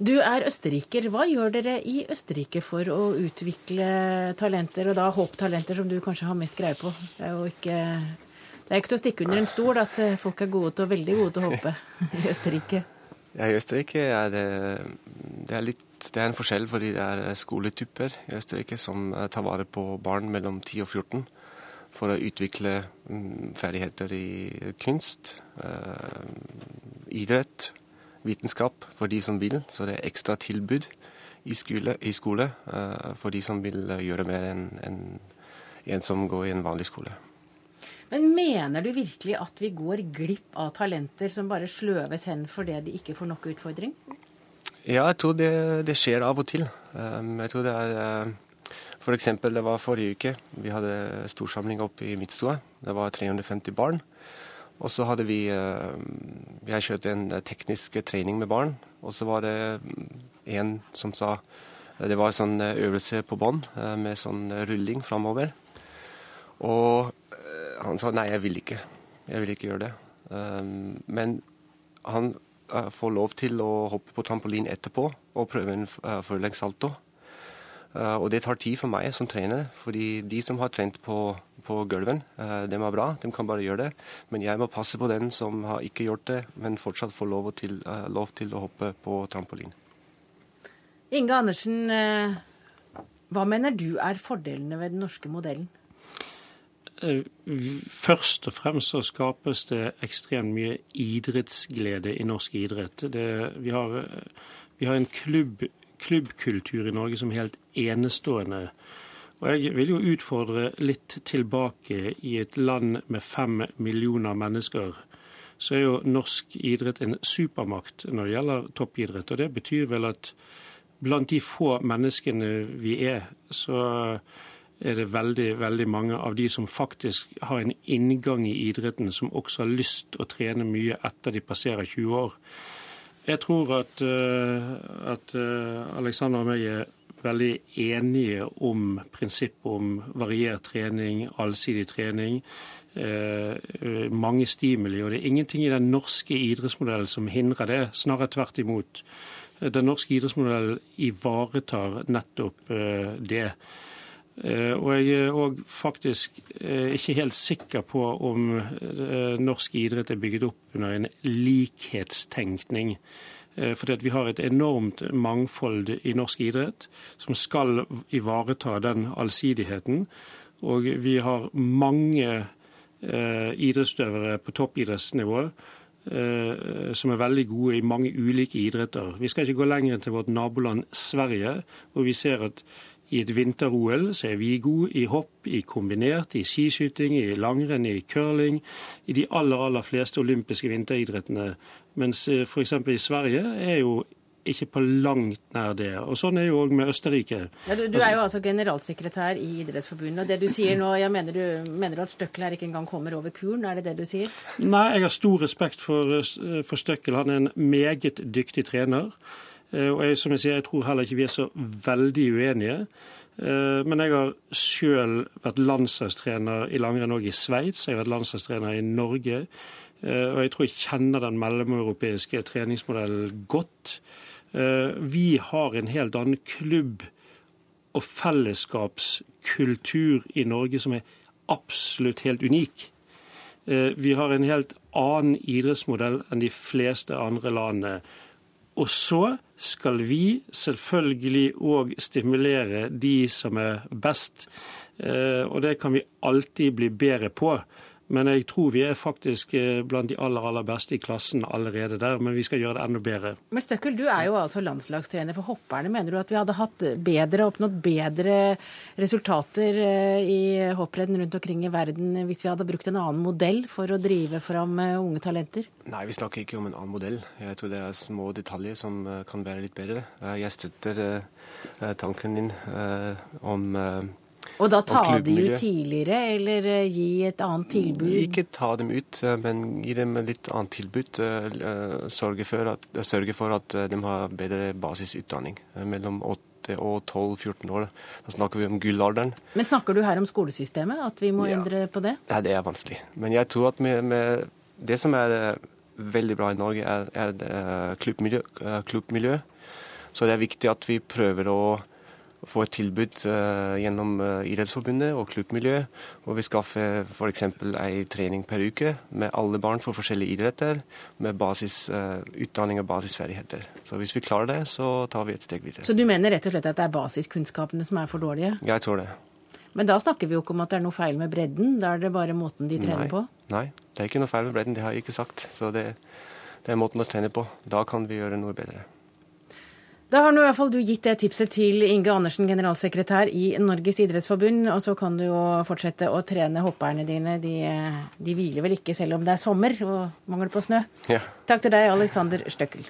Du er østerriker. Hva gjør dere i Østerrike for å utvikle talenter, og da håptalenter som du kanskje har mest greie på? Det er jo ikke, det er ikke til å stikke under en stol at eh, folk er gode til, veldig gode til å håpe i Østerrike. Ja, I Østerrike er det, det er litt det er en forskjell fordi det er skoletyper i Østerrike som eh, tar vare på barn mellom 10 og 14 for å utvikle mm, ferdigheter i kunst, eh, idrett, vitenskap for de som vil. Så det er ekstra tilbud i skole, i skole eh, for de som vil gjøre mer enn en, en som går i en vanlig skole. Men mener du virkelig at vi går glipp av talenter som bare sløves hen fordi de ikke får nok utfordring? Ja, jeg tror det, det skjer av og til. Jeg tror det er F.eks. det var forrige uke. Vi hadde storsamling oppe i Midtstua. Det var 350 barn. Og så hadde vi Jeg har kjørte en teknisk trening med barn. Og så var det en som sa Det var en sånn øvelse på bånd eh, med sånn rulling framover. Og eh, han sa nei, jeg vil ikke. Jeg vil ikke gjøre det. Men han får lov til å hoppe på trampolin etterpå og prøve en forlengs-salto. Eh, og det tar tid for meg som trener, fordi de som har trent på, på gulven, de dem er bra, de kan bare gjøre det. Men jeg må passe på den som har ikke gjort det, men fortsatt får lov til, uh, lov til å hoppe på trampolin. Inge Andersen, hva mener du er fordelene ved den norske modellen? Først og fremst så skapes det ekstremt mye idrettsglede i norsk idrett. Det, vi, har, vi har en klubb klubbkultur i Norge som helt enestående. Og Jeg vil jo utfordre litt tilbake. I et land med fem millioner mennesker så er jo norsk idrett en supermakt når det gjelder toppidrett. Og Det betyr vel at blant de få menneskene vi er, så er det veldig, veldig mange av de som faktisk har en inngang i idretten, som også har lyst å trene mye etter de passerer 20 år. Jeg tror at, eh, at eh, Alexander og meg er veldig enige om prinsippet om variert trening, allsidig trening. Eh, mange stimuli. Og det er ingenting i den norske idrettsmodellen som hindrer det, snarere tvert imot. Den norske idrettsmodellen ivaretar nettopp det. Eh, og jeg er òg faktisk eh, ikke helt sikker på om eh, norsk idrett er bygget opp under en likhetstenkning. Fordi vi har et enormt mangfold i norsk idrett som skal ivareta den allsidigheten. Og vi har mange idrettsutøvere på toppidrettsnivå som er veldig gode i mange ulike idretter. Vi skal ikke gå lenger enn til vårt naboland Sverige, hvor vi ser at i et vinter-OL så er vi gode i hopp, i kombinert, i skiskyting, i langrenn, i curling. I de aller, aller fleste olympiske vinteridrettene. Mens eh, f.eks. i Sverige er jo ikke på langt nær det. Og Sånn er jo òg med Østerrike. Ja, du, du, er jo altså generalsekretær i Idrettsforbundet. og Det du sier nå, jeg mener du, mener du at Støkkel her ikke engang kommer over kuren? Er det det du sier? Nei, jeg har stor respekt for, for Støkkel. Han er en meget dyktig trener. Eh, og jeg, som jeg sier, jeg tror heller ikke vi er så veldig uenige. Eh, men jeg har sjøl vært landslagstrener i langrenn òg i Sveits. Jeg har vært landslagstrener i Norge. Eh, og jeg tror jeg kjenner den mellomeuropeiske treningsmodellen godt. Vi har en helt annen klubb- og fellesskapskultur i Norge som er absolutt helt unik. Vi har en helt annen idrettsmodell enn de fleste andre landene. Og så skal vi selvfølgelig òg stimulere de som er best. Eh, og det kan vi alltid bli bedre på. Men jeg tror vi er faktisk eh, blant de aller aller beste i klassen allerede der. Men vi skal gjøre det enda bedre. Men Støkkel, du er jo altså landslagstrener for hopperne. Mener du at vi hadde hatt bedre, oppnådd bedre resultater eh, i hopprenn rundt omkring i verden hvis vi hadde brukt en annen modell for å drive fram eh, unge talenter? Nei, vi snakker ikke om en annen modell. Jeg tror det er små detaljer som kan være litt bedre. Jeg støtter tanken din om og da ta de ut tidligere, eller eh, gi et annet tilbud? Ikke ta dem ut, eh, men gi dem et litt annet tilbud. Eh, sørge for at, sørge for at de har bedre basisutdanning. Mellom 8 og 12-14 år. Da snakker vi om gullalderen. Men snakker du her om skolesystemet, at vi må ja. endre på det? Ja, det er vanskelig. Men jeg tror at med, med det som er veldig bra i Norge, er, er klubbmiljø, klubbmiljø. Så det er viktig at vi prøver å få et tilbud uh, gjennom uh, Idrettsforbundet og klubbmiljøet, hvor vi skaffer f.eks. ei trening per uke med alle barn for forskjellige idretter, med basis, uh, utdanning og basisferdigheter. Så hvis vi klarer det, så tar vi et steg videre. Så du mener rett og slett at det er basiskunnskapene som er for dårlige? Jeg tror det. Men da snakker vi jo ikke om at det er noe feil med bredden, da er det bare måten de trener nei, på? Nei, det er ikke noe feil med bredden, det har jeg ikke sagt. Så det, det er måten å trene på. Da kan vi gjøre noe bedre. Da har nå i hvert fall du gitt det tipset til Inge Andersen, generalsekretær i Norges idrettsforbund. Og så kan du jo fortsette å trene hopperne dine. De, de hviler vel ikke selv om det er sommer og mangel på snø. Ja. Takk til deg, Alexander Støkkel.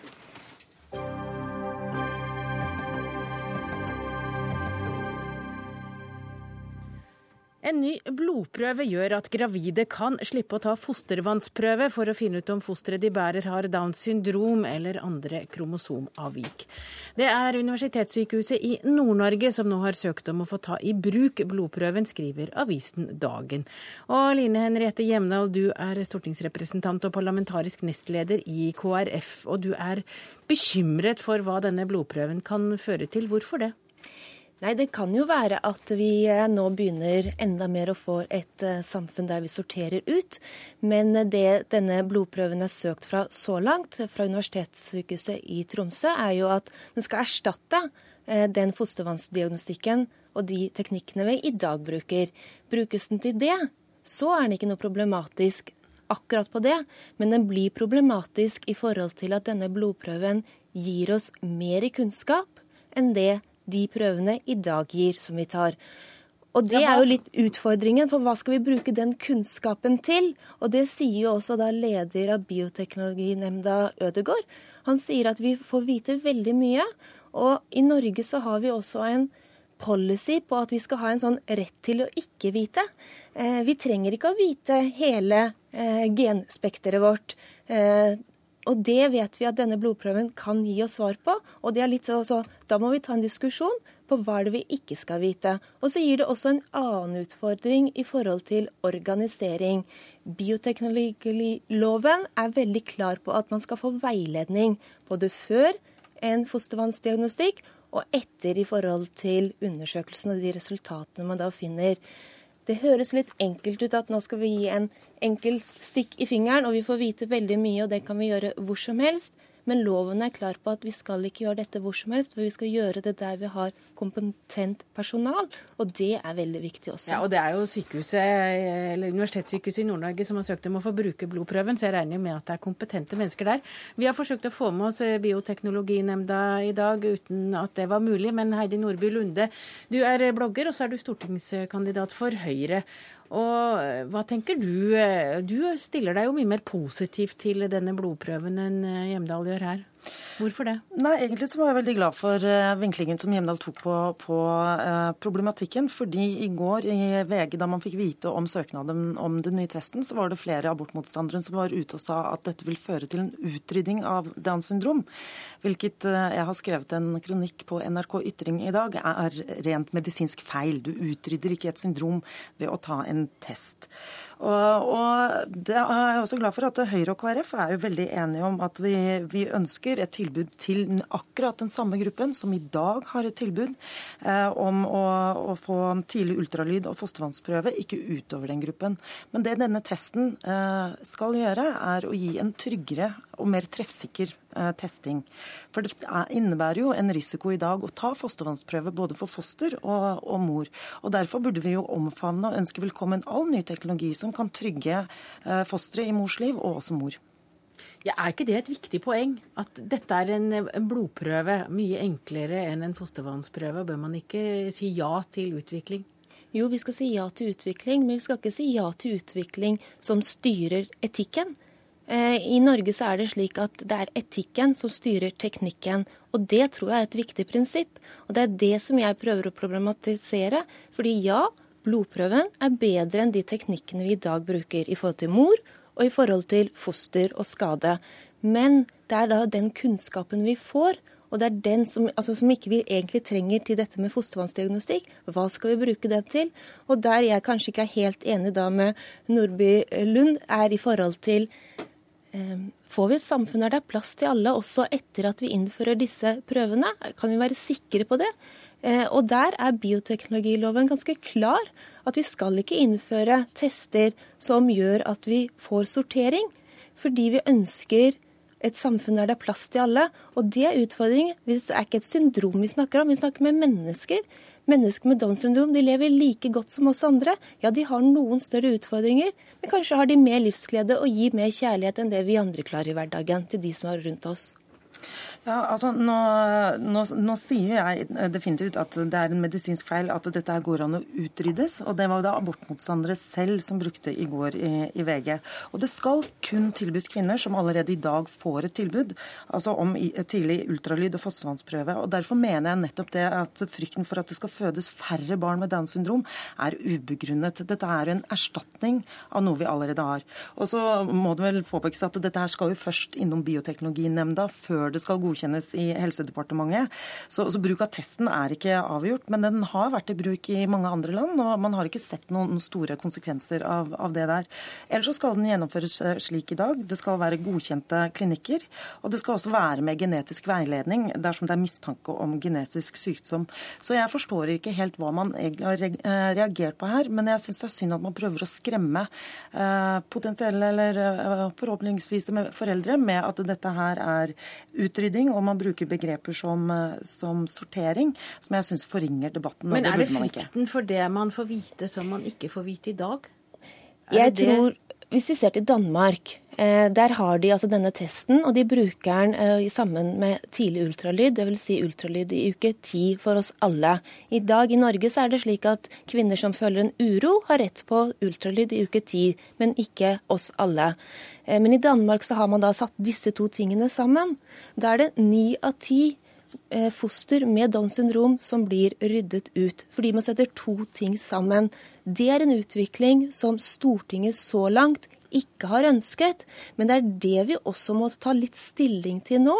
En ny blodprøve gjør at gravide kan slippe å ta fostervannsprøve for å finne ut om fosteret de bærer har Downs syndrom eller andre kromosomavvik. Det er Universitetssykehuset i Nord-Norge som nå har søkt om å få ta i bruk blodprøven, skriver avisen Dagen. Og Line Henriette Hjemdal, du er stortingsrepresentant og parlamentarisk nestleder i KrF, og du er bekymret for hva denne blodprøven kan føre til. Hvorfor det? Nei, Det kan jo være at vi eh, nå begynner enda mer å få et eh, samfunn der vi sorterer ut. Men det denne blodprøven er søkt fra så langt, fra Universitetssykehuset i Tromsø, er jo at den skal erstatte eh, den fostervannsdiagnostikken og de teknikkene vi i dag bruker. Brukes den til det, så er den ikke noe problematisk akkurat på det, men den blir problematisk i forhold til at denne blodprøven gir oss mer kunnskap enn det de prøvene i dag gir, som vi tar. Og det er jo litt utfordringen, for hva skal vi bruke den kunnskapen til? Og det sier jo også da leder av Bioteknologinemnda Ødegård. Han sier at vi får vite veldig mye. Og i Norge så har vi også en policy på at vi skal ha en sånn rett til å ikke vite. Eh, vi trenger ikke å vite hele eh, genspekteret vårt. Og det vet vi at denne blodprøven kan gi oss svar på. Og også, da må vi ta en diskusjon på hva det vi ikke skal vite. Og så gir det også en annen utfordring i forhold til organisering. Bioteknologiloven er veldig klar på at man skal få veiledning både før en fostervannsdiagnostikk og etter i forhold til undersøkelsen og de resultatene man da finner. Det høres litt enkelt ut at nå skal vi gi en enkel stikk i fingeren, og vi får vite veldig mye, og det kan vi gjøre hvor som helst. Men loven er klar på at vi skal ikke gjøre dette hvor som helst, for vi skal gjøre det der vi har kompetent personal. Og det er veldig viktig også. Ja, og det er jo Universitetssykehuset i Nord-Norge som har søkt om å få bruke blodprøven, så jeg regner med at det er kompetente mennesker der. Vi har forsøkt å få med oss Bioteknologinemnda i dag uten at det var mulig, men Heidi Nordby Lunde, du er blogger, og så er du stortingskandidat for Høyre. Og hva tenker du? Du stiller deg jo mye mer positivt til denne blodprøven enn eh, Hjemdal gjør her. Hvorfor det? Nei, Egentlig så var jeg veldig glad for uh, vinklingen som Hjemdal tok på, på uh, problematikken. fordi i går i VG, da man fikk vite om søknaden om den nye testen, så var det flere abortmotstandere som var ute og sa at dette vil føre til en utrydding av Downs syndrom. Hvilket uh, jeg har skrevet en kronikk på NRK Ytring i dag, er rent medisinsk feil. Du utrydder ikke et syndrom ved å ta en test. Og, og det er jeg også glad for at Høyre og KrF er jo veldig enige om at vi, vi ønsker et tilbud til akkurat den samme gruppen som i dag har et tilbud eh, om å, å, få tidlig ultralyd og fostervannsprøve, ikke utover den gruppen. Men det denne testen eh, skal gjøre, er å gi en tryggere og mer treffsikker eh, testing. For det innebærer jo en risiko i dag å ta fostervannsprøve både for foster og, og mor. Og Derfor burde vi jo omfavne og ønske velkommen all ny teknologi som kan trygge eh, fosteret i mors liv, og også mor. Ja, er ikke det et viktig poeng? At dette er en, en blodprøve mye enklere enn en fostervannsprøve? Bør man ikke si ja til utvikling? Jo, vi skal si ja til utvikling, men vi skal ikke si ja til utvikling som styrer etikken. Eh, I Norge så er det slik at det er etikken som styrer teknikken. Og det tror jeg er et viktig prinsipp. Og det er det som jeg prøver å problematisere. Fordi ja, blodprøven er bedre enn de teknikkene vi i dag bruker i forhold til mor og i forhold til foster og skade. Men det er da den kunnskapen vi får, og det er den som, altså, som ikke vi egentlig trenger til dette med fostervannsdiagnostikk. Hva skal vi bruke den til? Og der jeg kanskje ikke er helt enig da med Nordby Lund, er i forhold til får vi et samfunn der det er plass til alle, også etter at vi innfører disse prøvene? Kan vi være sikre på det? Eh, og der er bioteknologiloven ganske klar. At vi skal ikke innføre tester som gjør at vi får sortering. Fordi vi ønsker et samfunn der det er plass til alle. Og det er utfordringen. Det er ikke et syndrom vi snakker om, vi snakker med mennesker. Mennesker med Downs syndrom de lever like godt som oss andre. Ja, de har noen større utfordringer, men kanskje har de mer livsglede og gir mer kjærlighet enn det vi andre klarer i hverdagen til de som er rundt oss. Ja, altså nå, nå, nå, sier jeg definitivt at det er en medisinsk feil at dette går an å utryddes. Og det var det abortmotstandere selv som brukte i går i, i, VG. Og det skal kun tilbys kvinner som allerede i dag får et tilbud, altså om tidlig ultralyd og fostervannsprøve. Og derfor mener jeg nettopp det at frykten for at det skal fødes færre barn med Downs syndrom, er ubegrunnet. Dette er en erstatning av noe vi allerede har. Og så må det vel påpekes at dette her skal jo først innom Bioteknologinemnda før det skal godkjennes godkjennes i Helsedepartementet. Så, så, bruk av testen er ikke avgjort, men den har vært i bruk i mange andre land, og man har ikke sett noen store konsekvenser av, av det der. Ellers så skal den gjennomføres eh, slik i dag. Det skal være godkjente klinikker, og det skal også være med genetisk veiledning dersom det er mistanke om genetisk sykdom. Så jeg forstår ikke helt hva man egentlig har eh, reagert på her, men jeg syns det er synd at man prøver å skremme eh, potensielle eller forhåpentligvis foreldre med at dette her er utrydding sortering, og man bruker begreper som, eh, som sortering, som jeg syns forringer debatten. Men er det, det frykten for det man får vite som man ikke får vite i dag? Er jeg tror hvis vi ser til Danmark, der har de altså denne testen, og de bruker den eh, sammen med tidlig ultralyd, dvs. Si ultralyd i uke ti for oss alle. I dag i Norge så er det slik at kvinner som føler en uro, har rett på ultralyd i uke ti, men ikke oss alle. Eh, men i Danmark så har man da satt disse to tingene sammen. Da er det ni av ti foster med Downs syndrom som blir ryddet ut, fordi man setter to ting sammen. Det er en utvikling som Stortinget så langt ikke har ønsket. Men det er det vi også må ta litt stilling til nå.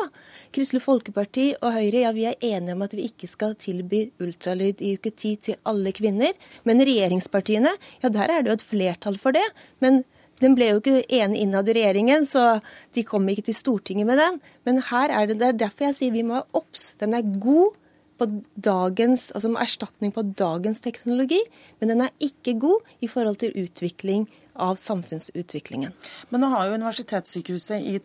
Kristelig Folkeparti og Høyre ja, vi er enige om at vi ikke skal tilby ultralyd i uke 10 til alle kvinner. Men regjeringspartiene, ja der er det jo et flertall for det. Men den ble jo ikke enig innad i regjeringen, så de kom ikke til Stortinget med den. Men her er det, det er derfor jeg sier vi må være obs. Den er god på dagens, altså med erstatning på dagens teknologi, men den er ikke god i forhold til utvikling av samfunnsutviklingen. Men nå har jo Universitetssykehuset i,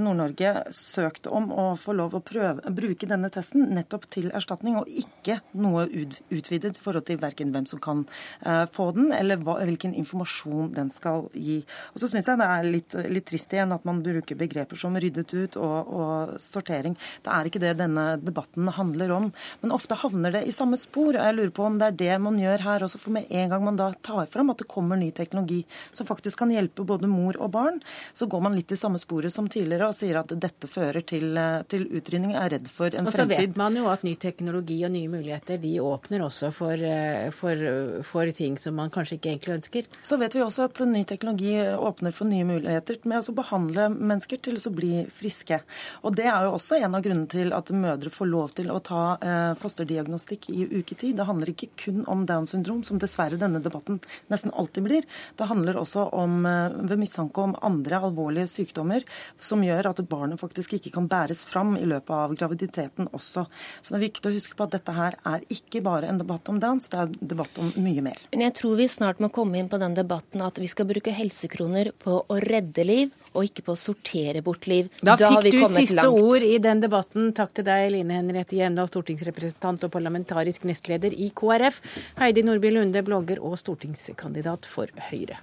Nord-Norge søkt om å få lov å prøve, bruke denne testen nettopp til erstatning, og ikke noe utvidet i forhold til verken hvem som kan uh, få den, eller hvilken informasjon den skal gi. Og så syns jeg det er litt, litt, trist igjen at man bruker begreper som ryddet ut og, og, sortering. Det er ikke det denne debatten handler om. Men ofte havner det i samme spor. Jeg lurer på om det er det man gjør her også. For med en gang man da tar fram at det kommer ny teknologi, som faktisk kan hjelpe både mor og barn, så går man litt i samme sporet som tidligere og sier at dette fører til, eh, til utrydning, er redd for en fremtid. Og så vet man jo at ny teknologi og nye muligheter de åpner også for, eh, for, for ting som man kanskje ikke egentlig ønsker. Så vet vi også at ny teknologi åpner for nye muligheter med å behandle mennesker til å bli friske. Og Det er jo også en av grunnene til at mødre får lov til å ta eh, fosterdiagnostikk i uketid. Det handler ikke kun om Downs syndrom, som dessverre denne debatten nesten alltid blir. Det handler også om, eh, ved mistanke om andre alvorlige sykdommer som gjør at barnet faktisk ikke kan bæres fram i løpet av graviditeten også. Så det er viktig å huske på at dette her er ikke bare en debatt om dans, det er en debatt om mye mer. Men jeg tror vi snart må komme inn på den debatten at vi skal bruke helsekroner på å redde liv, og ikke på å sortere bort liv. Da, da fikk du siste langt. ord i den debatten. Takk til deg, Line Henriette Hjemdal, stortingsrepresentant og parlamentarisk nestleder i KrF. Heidi Nordby Lunde, blogger og stortingskandidat for Høyre.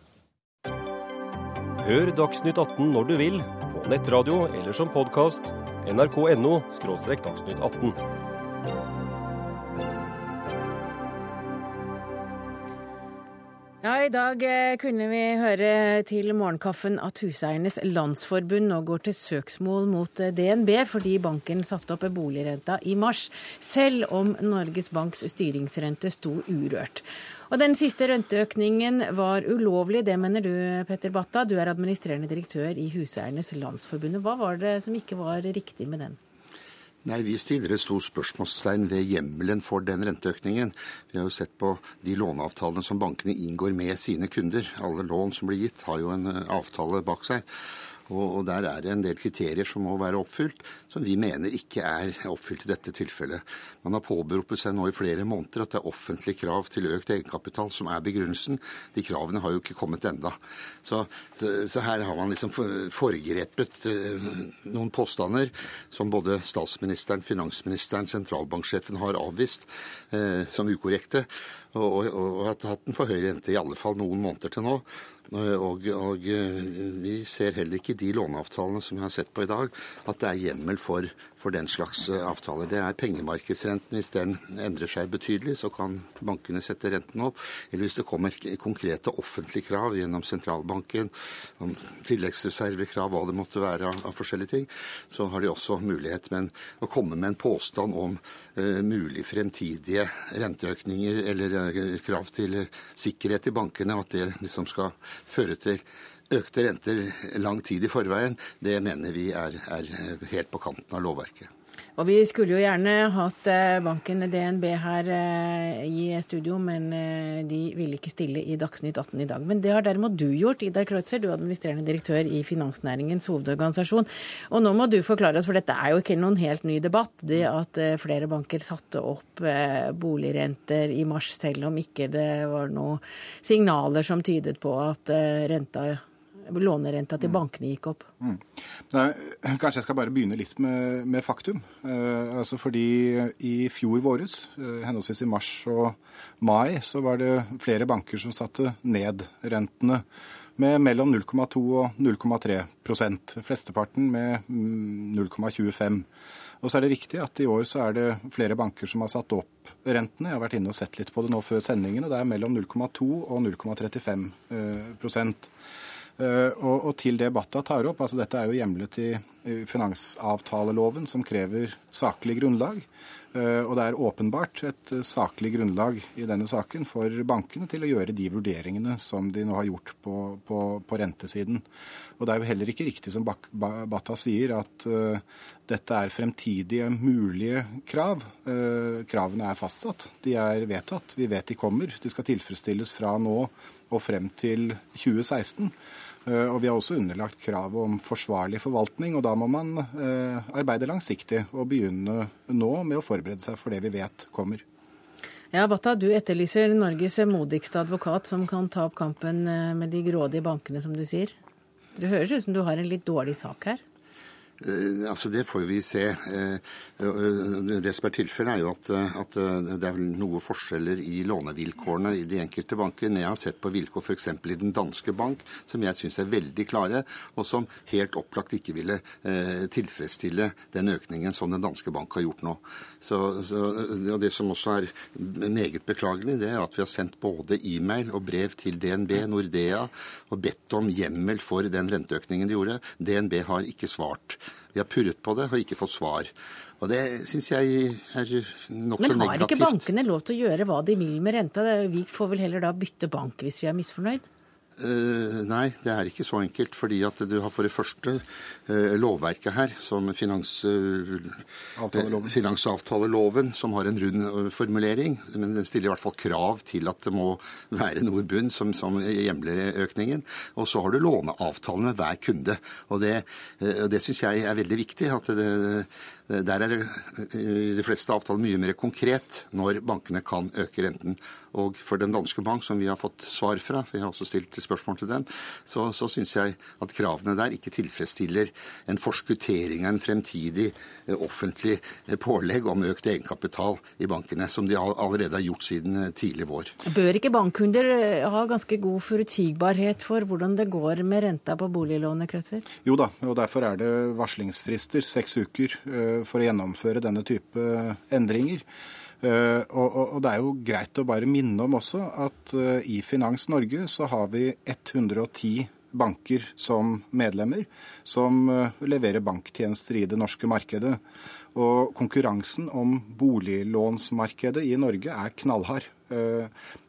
Hør Dagsnytt 18 når du vil, på nettradio eller som podkast. nrk.no – dagsnytt 18. Ja, I dag eh, kunne vi høre til morgenkaffen at Huseiernes Landsforbund nå går til søksmål mot eh, DNB fordi banken satte opp boligrenta i mars, selv om Norges Banks styringsrente sto urørt. Og Den siste renteøkningen var ulovlig, det mener du Petter Batta. Du er administrerende direktør i Huseiernes Landsforbund. Hva var det som ikke var riktig med den? Nei, Vi stiller et stort spørsmålstegn ved hjemmelen for den renteøkningen. Vi har jo sett på de låneavtalene som bankene inngår med sine kunder. Alle lån som blir gitt, har jo en eh, avtale bak seg. Og, Der er det en del kriterier som må være oppfylt, som vi mener ikke er oppfylt i dette tilfellet. Man har påberopet seg nå i flere måneder at det er offentlige krav til økt egenkapital som er begrunnelsen. De kravene har jo ikke kommet enda. Så, så her har man liksom foregrepet eh, noen påstander som både statsministeren, finansministeren, sentralbanksjefen har avvist eh, som ukorrekte, og, og, og har hatt en for høy rente i alle fall noen måneder til nå. Og, og, eh, vi ser heller ikke de låneavtalene som vi har sett på i dag, at det er hjemmel for, for den slags eh, avtaler. Det er pengemarkedsrenten. Hvis den endrer seg betydelig, så kan bankene sette renten opp. Eller hvis det kommer konkrete offentlige krav gjennom sentralbanken, om tilleggsreservekrav, hva det måtte være av, forskjellige ting, så har de også mulighet. Men å komme med en påstand om uh, mulig fremtidige renteøkninger eller uh, krav til sikkerhet i bankene, at det liksom skal føre til økte renter lang tid i forveien, det mener vi er, er helt på kanten av lovverket. Og Vi skulle jo gjerne hatt eh, banken DNB her eh, i studio, men eh, de ville ikke stille i Dagsnytt 18 i dag. Men det har derimot du gjort, Ida Kreutzer, du er administrerende direktør i Finansnæringens hovedorganisasjon. Og nå må du forklare oss, for dette er jo ikke noen helt ny debatt, det at flere banker satte opp boligrenter i mars, selv om ikke det var noen signaler som tydet på at renta lånerenta til mm. bankene gikk opp? Mm. Nei, kanskje jeg skal bare begynne litt med, med faktum. Eh, altså fordi i fjor våres, eh, henholdsvis i mars og mai, så var det flere banker som satte ned rentene med mellom 0,2 og 0,3% Flesteparten med 0,25 og så er det riktig at i år så er det flere banker som har satt opp rentene. Jeg har vært inne og sett litt på det nå før sendingen, og det er mellom 0,2 og 0,35 Uh, og, og, til det Batta tar opp, altså dette er jo hjemlet i, finansavtaleloven, som krever saklig grunnlag. Uh, og det er åpenbart et uh, saklig grunnlag i denne saken for bankene til å gjøre de vurderingene som de nå har gjort på, på, på rentesiden. Og det er jo heller ikke riktig som Batta sier, at dette er fremtidige mulige krav. kravene er fastsatt. De er vedtatt. Vi vet de kommer. De skal tilfredsstilles fra nå og frem til 2016. Eh, og vi har også underlagt krav om forsvarlig forvaltning, og da må man eh, arbeide langsiktig og begynne nå med å forberede seg for det vi vet kommer. Ja, Batta, Du etterlyser Norges modigste advokat som kan ta opp kampen eh, med de grådige bankene, som du sier. Det høres ut som du har en litt dårlig sak her? Eh, altså Det får vi se. Eh, det som er tilfellet, er jo at, at, det er noe forskjeller i lånevilkårene i de enkelte banker. Jeg har sett på vilkår f.eks. i den danske bank, som jeg syns er veldig klare, og som helt opplagt ikke ville eh, tilfredsstille den økningen som den danske bank har gjort nå. Så, så, og Det som også er meget beklagelig, det er at vi har sendt både e-mail og brev til DNB, Nordea, og bedt om hjemmel for den renteøkningen de gjorde. DNB har ikke svart. Vi har purret på det og ikke fått svar. Og Det syns jeg er nokså negativt. Men har ikke bankene lov til å gjøre hva de vil med renta? Vi får vel heller da bytte bank hvis vi er misfornøyd? Uh, nei, det er ikke så enkelt. fordi at du har for det første uh, lovverket her, som finans, uh, finansavtaleloven, som har en rund formulering. Men den stiller i hvert fall krav til at det må være noe bunn som, som hjemler økningen. Og så har du låneavtalen med hver kunde. Og det, det syns jeg er veldig viktig. at det, der er i de fleste avtaler mye mer konkret når bankene kan øke renten. Og for den danske bank, som vi har fått svar fra, for jeg har også stilt spørsmål til dem, så, så syns jeg at kravene der ikke tilfredsstiller en forskuttering av en fremtidig eh, offentlig eh, pålegg om økt egenkapital i bankene, som de allerede har gjort siden eh, tidlig vår. Bør ikke bankkunder ha ganske god forutsigbarhet for hvordan det går med renta på boliglånet, Kretser? Jo da, og derfor er det varslingsfrister, seks uker, for å gjennomføre denne type endringer. Uh, og, det er jo greit å bare minne om også at uh, i Finans Norge så har vi 110 banker som medlemmer, som leverer banktjenester i det norske markedet. Og konkurransen om boliglånsmarkedet i Norge er knallhard.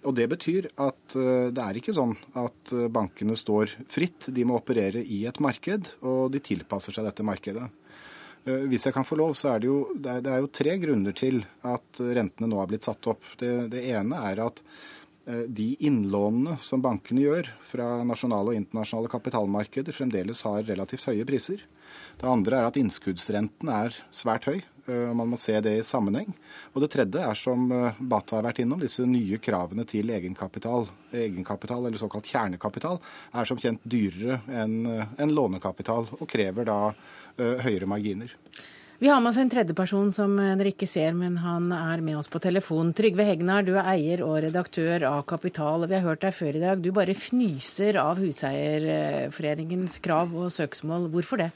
Og det betyr at det er ikke sånn at bankene står fritt. De må operere i et marked, og de tilpasser seg dette markedet. Eh, hvis jeg kan få lov, så er det jo, det er, jo tre grunner til at rentene nå har blitt satt opp. Det, det, ene er at eh, de innlånene som bankene gjør fra nasjonale og internasjonale kapitalmarkeder, fremdeles har relativt høye priser. Det andre er at innskuddsrenten er svært høy. Eh, man må se det i sammenheng. Og det tredje er, som Bata har vært innom, disse nye kravene til egenkapital. Egenkapital, eller såkalt kjernekapital, er som kjent dyrere enn en lånekapital, og krever da høyere marginer. Vi har med oss en tredjeperson som eh, dere ikke ser, men han er med oss på telefon. Trygve Hegnar, du er eier og redaktør av Kapital. Vi har hørt deg før i dag. Du bare fnyser av Huseierforeningens krav og søksmål. Hvorfor det?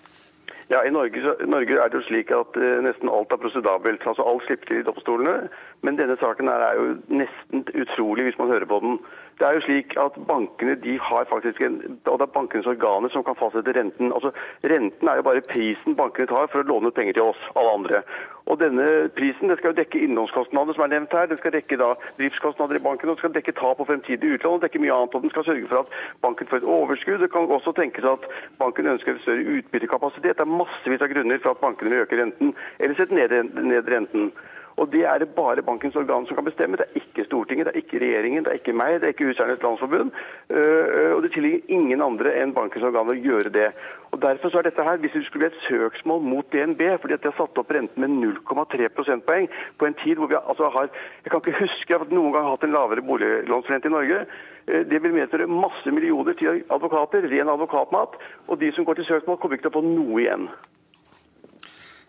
Ja, I Norge, Norge, er det jo slik at uh, nesten alt er prosedabelt. Altså Alt slipper til i domstolene. Men denne saken er jo nesten utrolig hvis man hører på den. Det er jo slik at Bankene de har faktisk en, og det er bankenes organer som kan fastsette renten. Altså, Renten er jo bare prisen bankene tar for å låne ut penger til oss, alle andre. Og denne prisen det skal jo dekke innlånskostnader, som er nevnt her. Den skal dekke da driftskostnader i banken, og den skal dekke tap på fremtidig utlån og dekke mye annet. og Den skal sørge for at banken får et overskudd. Det kan også tenkes at banken ønsker en større utbyttekapasitet. Det er massevis av grunner for at bankene vil øke renten, eller sette ned, ned renten. Og Det er det bare bankens organ som kan bestemme. Det er ikke Stortinget, det er ikke regjeringen, det er ikke meg, det er ikke Huseiernes Landsforbund. Øh, og det tilligger ingen andre enn bankens organ å gjøre det. Og Derfor så er dette her, hvis det skulle bli et søksmål mot DNB, fordi at de har satt opp renten med 0,3 prosentpoeng på en tid hvor vi altså har Jeg kan ikke huske at noen gang har hatt en lavere boliglånsrente i Norge. Øh, det vil medføre masse millioner til advokater, ren advokatmat. Og de som går til søksmål, kommer ikke til å få noe igjen.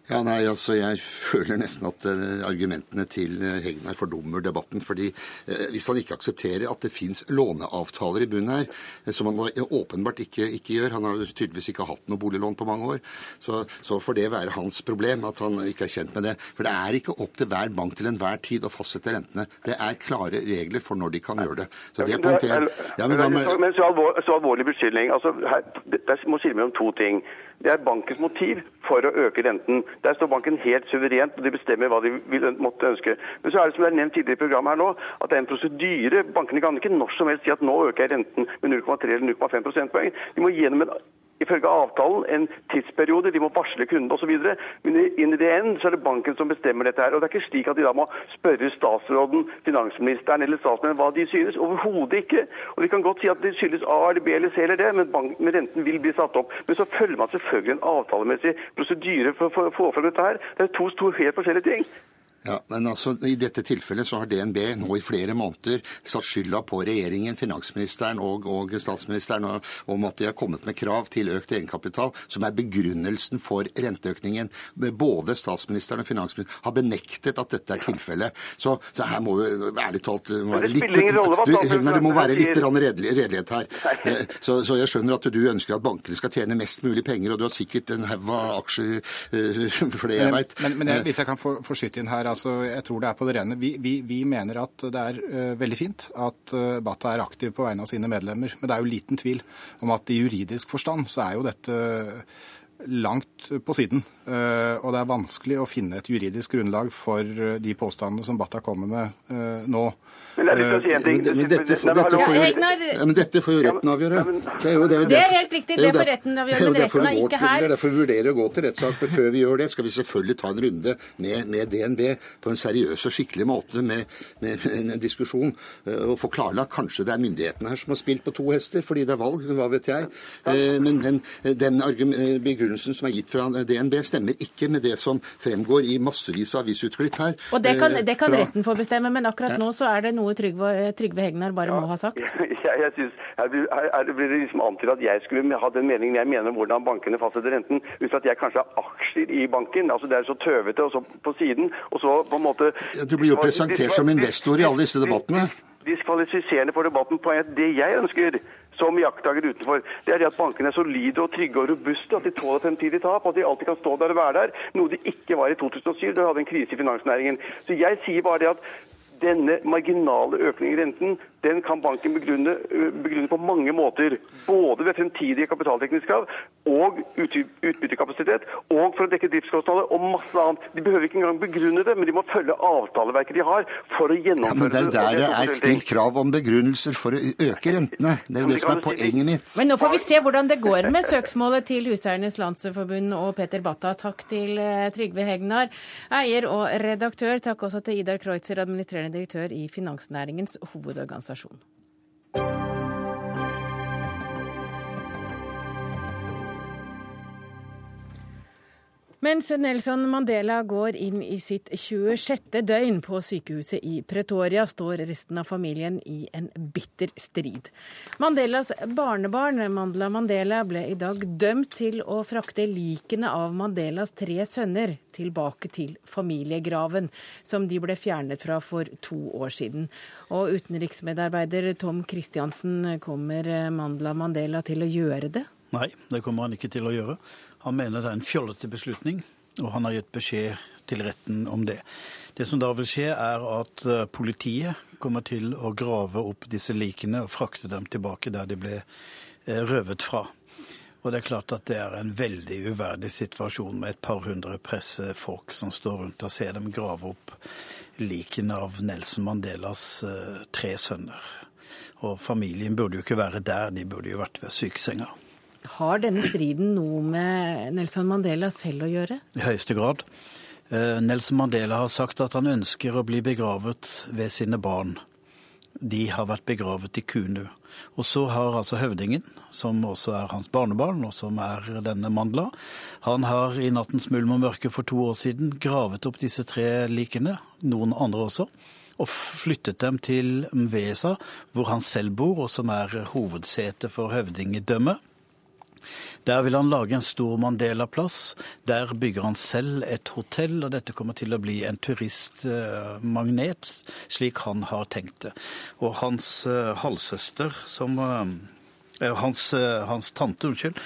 Ja, nei, altså Jeg føler nesten at uh, argumentene til uh, Hegnar fordummer debatten. fordi uh, Hvis han ikke aksepterer at det fins låneavtaler i bunnen her, som han åpenbart ikke, ikke, gjør Han har tydeligvis ikke hatt noe boliglån på mange år. Så, så får det være hans problem at han ikke er kjent med det. For det er ikke opp til hver bank til enhver tid å fastsette rentene. Det er klare regler for når de kan gjøre det. Så det er punkt én. Ja, men, men, men så alvorlig beskyldning. Altså, her, det, det må skille mellom to ting. Det er bankens motiv for å øke renten. Der står banken helt suverent, og de bestemmer hva de vil, måtte ønske. Men så er det som det er nevnt tidligere i programmet her nå, at det er en prosedyre. Bankene kan ikke når som helst si at nå øker jeg renten med 0,3 eller 0,5 prosentpoeng. De må gjennom en ifølge avtalen en tidsperiode, de må varsle kunden osv. Men inn i det end så er det banken som bestemmer dette her. Og det er ikke slik at de da må spørre statsråden, finansministeren eller statsministeren hva de synes. Overhodet ikke. Og de kan godt si at det skyldes A eller B eller C eller det, men, banken, men renten vil bli satt opp. Men så følger man selvfølgelig en avtalemessig prosedyre for å få fram dette her. Det er to, to helt forskjellige ting. Ja, men altså, I dette tilfellet så har DNB nå i flere måneder satt skylda på regjeringen, finansministeren og, og statsministeren om at de har kommet med krav til økt egenkapital, som er begrunnelsen for renteøkningen. Både statsministeren og finansministeren har benektet at dette er tilfellet. Så, så, her må vi ærlig talt være litt du, det må være litt redelighet her. Eh, så, så, jeg skjønner at du ønsker at bankene skal tjene mest mulig penger, og du har sikkert en haug av aksjer eh, for det jeg veit. Men, men, men, hvis jeg kan få, få skyte inn her, altså, jeg tror det er på det rene. Vi, vi, vi mener at det er uh, veldig fint at uh, Bata er aktiv på vegne av sine medlemmer. Men det er jo liten tvil om at i juridisk forstand så er jo dette langt på siden. Og det er vanskelig å finne et juridisk grunnlag for de påstandene som Bata kommer med nå. Men jeg vil si en ting. Men dette, får, dette, får ja, men dette får jo retten avgjøre. Det er, jo, det, er det er helt riktig, det får retten avgjøre, men retten er ikke her. Det er derfor vi vurderer å gå til rettssak. Men før vi gjør det, skal vi selvfølgelig ta en runde med, med DNB på en seriøs og skikkelig måte med, med, en diskusjon. Eh, og få klarlagt kanskje det er myndighetene her som har spilt på to hester fordi det er valg, hva vet jeg. Eh, men, men den begrunnelsen som er gitt fra DNB, stemmer ikke med det som fremgår i massevis av avisutklipp her. Og det kan, det kan retten få bestemme, men akkurat nå så er det noe noe Trygve, Trygve Hegnar bare ja, må ha sagt? Jeg, jeg synes, her, her blir det liksom antydet at jeg skulle ha den meningen jeg mener om hvordan bankene fastsetter renten, hvis at jeg kanskje har aksjer i banken. altså Det er så tøvete og så på siden. og så på en måte... Ja, du blir jo presentert som investor i alle disse debattene. Diskvalifiserende for debatten på det jeg ønsker som jakttaker utenfor, det er det at bankene er solide og trygge og robuste, at de tåler fremtidig tap, at de alltid kan stå der og være der. Noe de ikke var i 2007, da vi hadde en krise i finansnæringen. Så jeg sier bare det at denne marginale økningen i renten den kan banken begrunne, begrunne, på mange måter. Både ved fremtidige kapitaldekningskrav og utbyttekapasitet, og for å dekke driftskostnader og masse annet. De behøver ikke engang begrunne det, men de må følge avtaleverket de har for å gjennomføre det. Ja, men det er der det er stilt krav om begrunnelser for å øke rentene. Det er jo det som er poenget mitt. Men nå får vi se hvordan det går med søksmålet til Huseiernes Landsforbund og Peter Batta. Takk til Trygve Hegnar, eier og redaktør. Takk også til Idar Kreutzer, administrerende direktør i Finansnæringens hovedorganisasjon organisasjon. Mens Nelson Mandela går inn i sitt 26. døgn på sykehuset i Pretoria, står resten av familien i en bitter strid. Mandelas barnebarn, Mandela Mandela, ble i dag dømt til å frakte likene av Mandelas tre sønner tilbake til familiegraven, som de ble fjernet fra for to år siden. Og utenriksmedarbeider Tom Christiansen, kommer Mandela Mandela til å gjøre det? Nei, det kommer han ikke til å gjøre. Han mener det er en fjollete beslutning, og han har gitt beskjed til retten om det. Det som da vil skje, er at eh, politiet kommer til å grave opp disse likene og frakte dem tilbake der de ble eh, røvet fra. Og det er klart at det er en veldig uverdig situasjon med et par hundre pressefolk som står rundt og ser dem grave opp likene av Nelson Mandelas eh, tre sønner. Og familien burde jo ikke være der, de burde jo vært ved sykesenga. Har denne striden noe med Nelson Mandela selv å gjøre? I høyeste grad. Eh, Nelson Mandela har sagt at han ønsker å bli begravet ved sine barn. De har vært begravet i Kunu. Og så har altså høvdingen, som også er hans barnebarn, og som er denne Mandla, han har i nattens mulm og mørke for to år siden gravet opp disse tre likene, noen andre også, og flyttet dem til Mvesa, hvor han selv bor, og som er hovedsete for høvdingedømmet. Der vil han lage en stor Mandela-plass. Der bygger han selv et hotell, og dette kommer til å bli en turistmagnet, slik han har tenkt det. Og hans uh, halvsøster, som uh, hans, uh, hans, tante, unnskyld,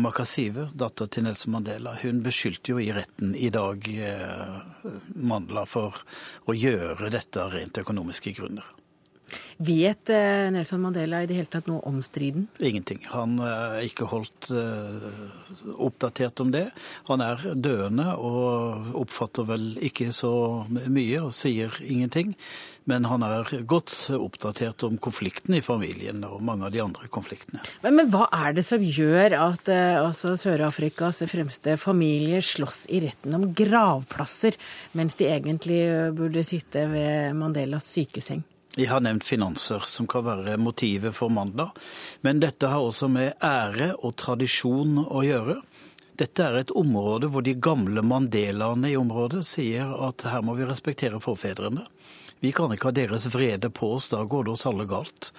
Makasive, datter til Nelson Mandela, hun beskyldte jo i retten i dag Mandela for å gjøre dette av rent økonomiske grunner. Vet eh, Nelson Mandela i det hele tatt noe om striden? Ingenting. Han er ikke holdt eh, oppdatert om det. Han er døende og oppfatter vel ikke så mye og sier ingenting. Men han er godt oppdatert om konflikten i familien og mange av de andre konfliktene. Men, men hva er det som gjør at eh, altså, Sør-Afrikas fremste familie slåss i retten om gravplasser, mens de egentlig burde sitte ved Mandelas sykeseng? Jeg har nevnt finanser, som kan være motivet for mandag. Men dette har også med ære og tradisjon å gjøre. Dette er et område hvor de gamle mandelaene i området sier at her må vi respektere forfedrene. Vi kan ikke ha deres vrede på oss, da går det oss alle galt.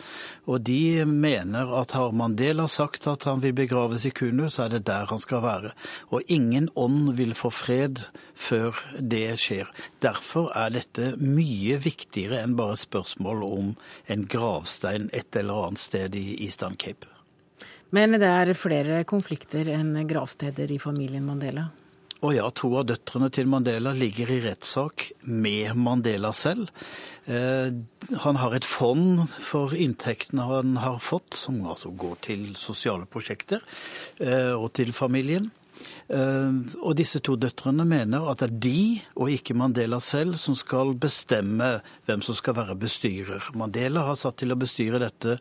Og de mener at har Mandela sagt at han vil begraves i Kunu, så er det der han skal være. Og ingen ånd vil få fred før det skjer. Derfor er dette mye viktigere enn bare spørsmål om en gravstein et eller annet sted i Eastern Cape. Men det er flere konflikter enn gravsteder i familien Mandela? Og ja, to av døtrene til Mandela ligger i rettssak med Mandela selv. Eh, han har et fond for inntektene han har fått, som altså går til sosiale prosjekter eh, og til familien. Eh, og disse to døtrene mener at det er de, og ikke Mandela selv, som skal bestemme hvem som skal være bestyrer. Mandela har satt til å bestyre dette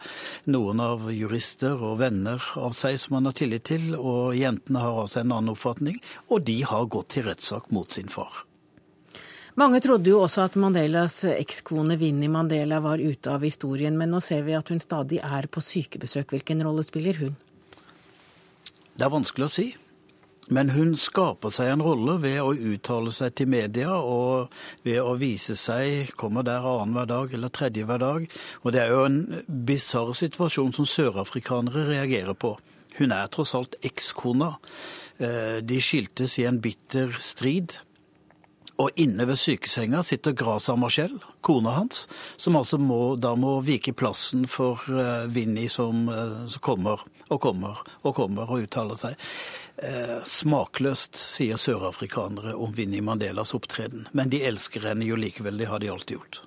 noen av jurister og venner av seg som han har tillit til, og jentene har altså en annen oppfatning, og de har gått til rettssak mot sin far. Mange trodde jo også at Mandelas ekskone Vinni Mandela var ute av historien, men nå ser vi at hun stadig er på sykebesøk. Hvilken rolle spiller hun? Det er vanskelig å si. Men hun skaper seg en rolle ved å uttale seg til media og ved å vise seg Kommer der annenhver dag eller tredje hver dag. Og det er jo en bisarr situasjon som sørafrikanere reagerer på. Hun er tross alt ekskona. Eh, de skiltes i en bitter strid. Og inne ved sykesenga sitter Graza Marcel, kona hans, som altså må, da må vike plassen for Vinni som, uh, som, kommer og kommer og kommer og uttaler seg. Uh, smakløst, sier sørafrikanere om Vinni Mandelas opptreden. Men de elsker henne jo likevel, det har de alltid gjort.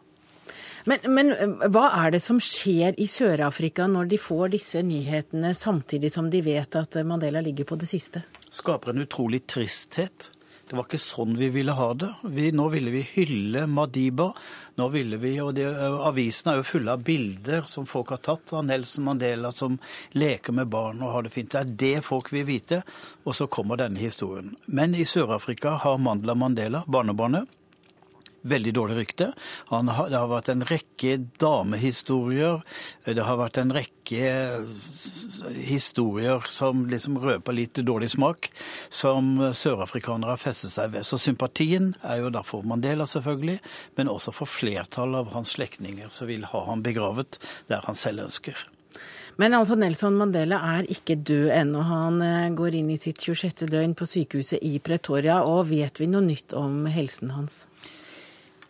Men, men hva er det som skjer i Sør-Afrika når de får disse nyhetene samtidig som de vet at Mandela ligger på det siste? Skaper en utrolig tristhet. Det var ikke sånn vi ville ha det. Vi, nå ville vi hylle Madiba. Nå ville vi, og Avisene er jo fulle av bilder som folk har tatt av Nelson Mandela som leker med barn og har det fint. Det er det folk vil vite. Og så kommer denne historien. Men i Sør-Afrika har Mandela Mandela, barnebarnet, veldig dårlig rykte. Har, det har vært en rekke damehistorier. Det har vært en rekke historier som liksom røper litt dårlig smak, som sørafrikanere har festet seg ved. Så sympatien er jo derfor Mandela, selvfølgelig, men også for flertallet av hans slektninger som vil ha ham begravet der han selv ønsker. Men altså Nelson Mandela er ikke død ennå. Han eh, går inn i sitt 26. døgn på sykehuset i Pretoria. Og vet vi noe nytt om helsen hans?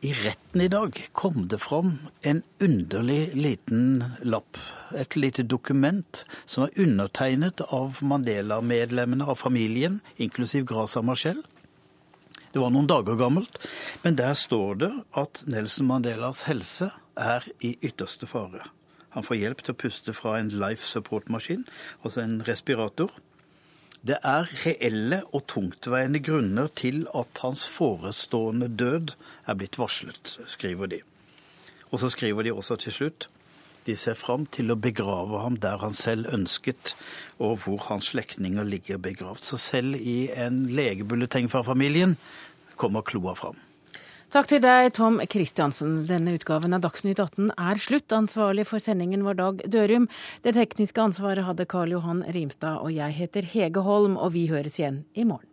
I retten i dag kom det fram en underlig liten lapp, et lite dokument, som er undertegnet av Mandela-medlemmene av familien, inklusiv Graza Marcel. Det var noen dager gammelt, men der står det at Nelson Mandelas helse er i ytterste fare. Han får hjelp til å puste fra en life support-maskin, altså en respirator. Det er reelle og tungtveiende grunner til at hans forestående død er blitt varslet, skriver de. Og så skriver de også til slutt de ser fram til å begrave ham der han selv ønsket, og hvor hans slektninger ligger begravd. Så selv i en legebulleteng fra familien kommer kloa fram. Takk til deg, Tom Kristiansen. Denne utgaven av Dagsnytt 18 er slutt. Ansvarlig for sendingen var Dag Dørum. Det tekniske ansvaret hadde Karl Johan Rimstad, og jeg heter Hege Holm, og vi høres igjen i morgen.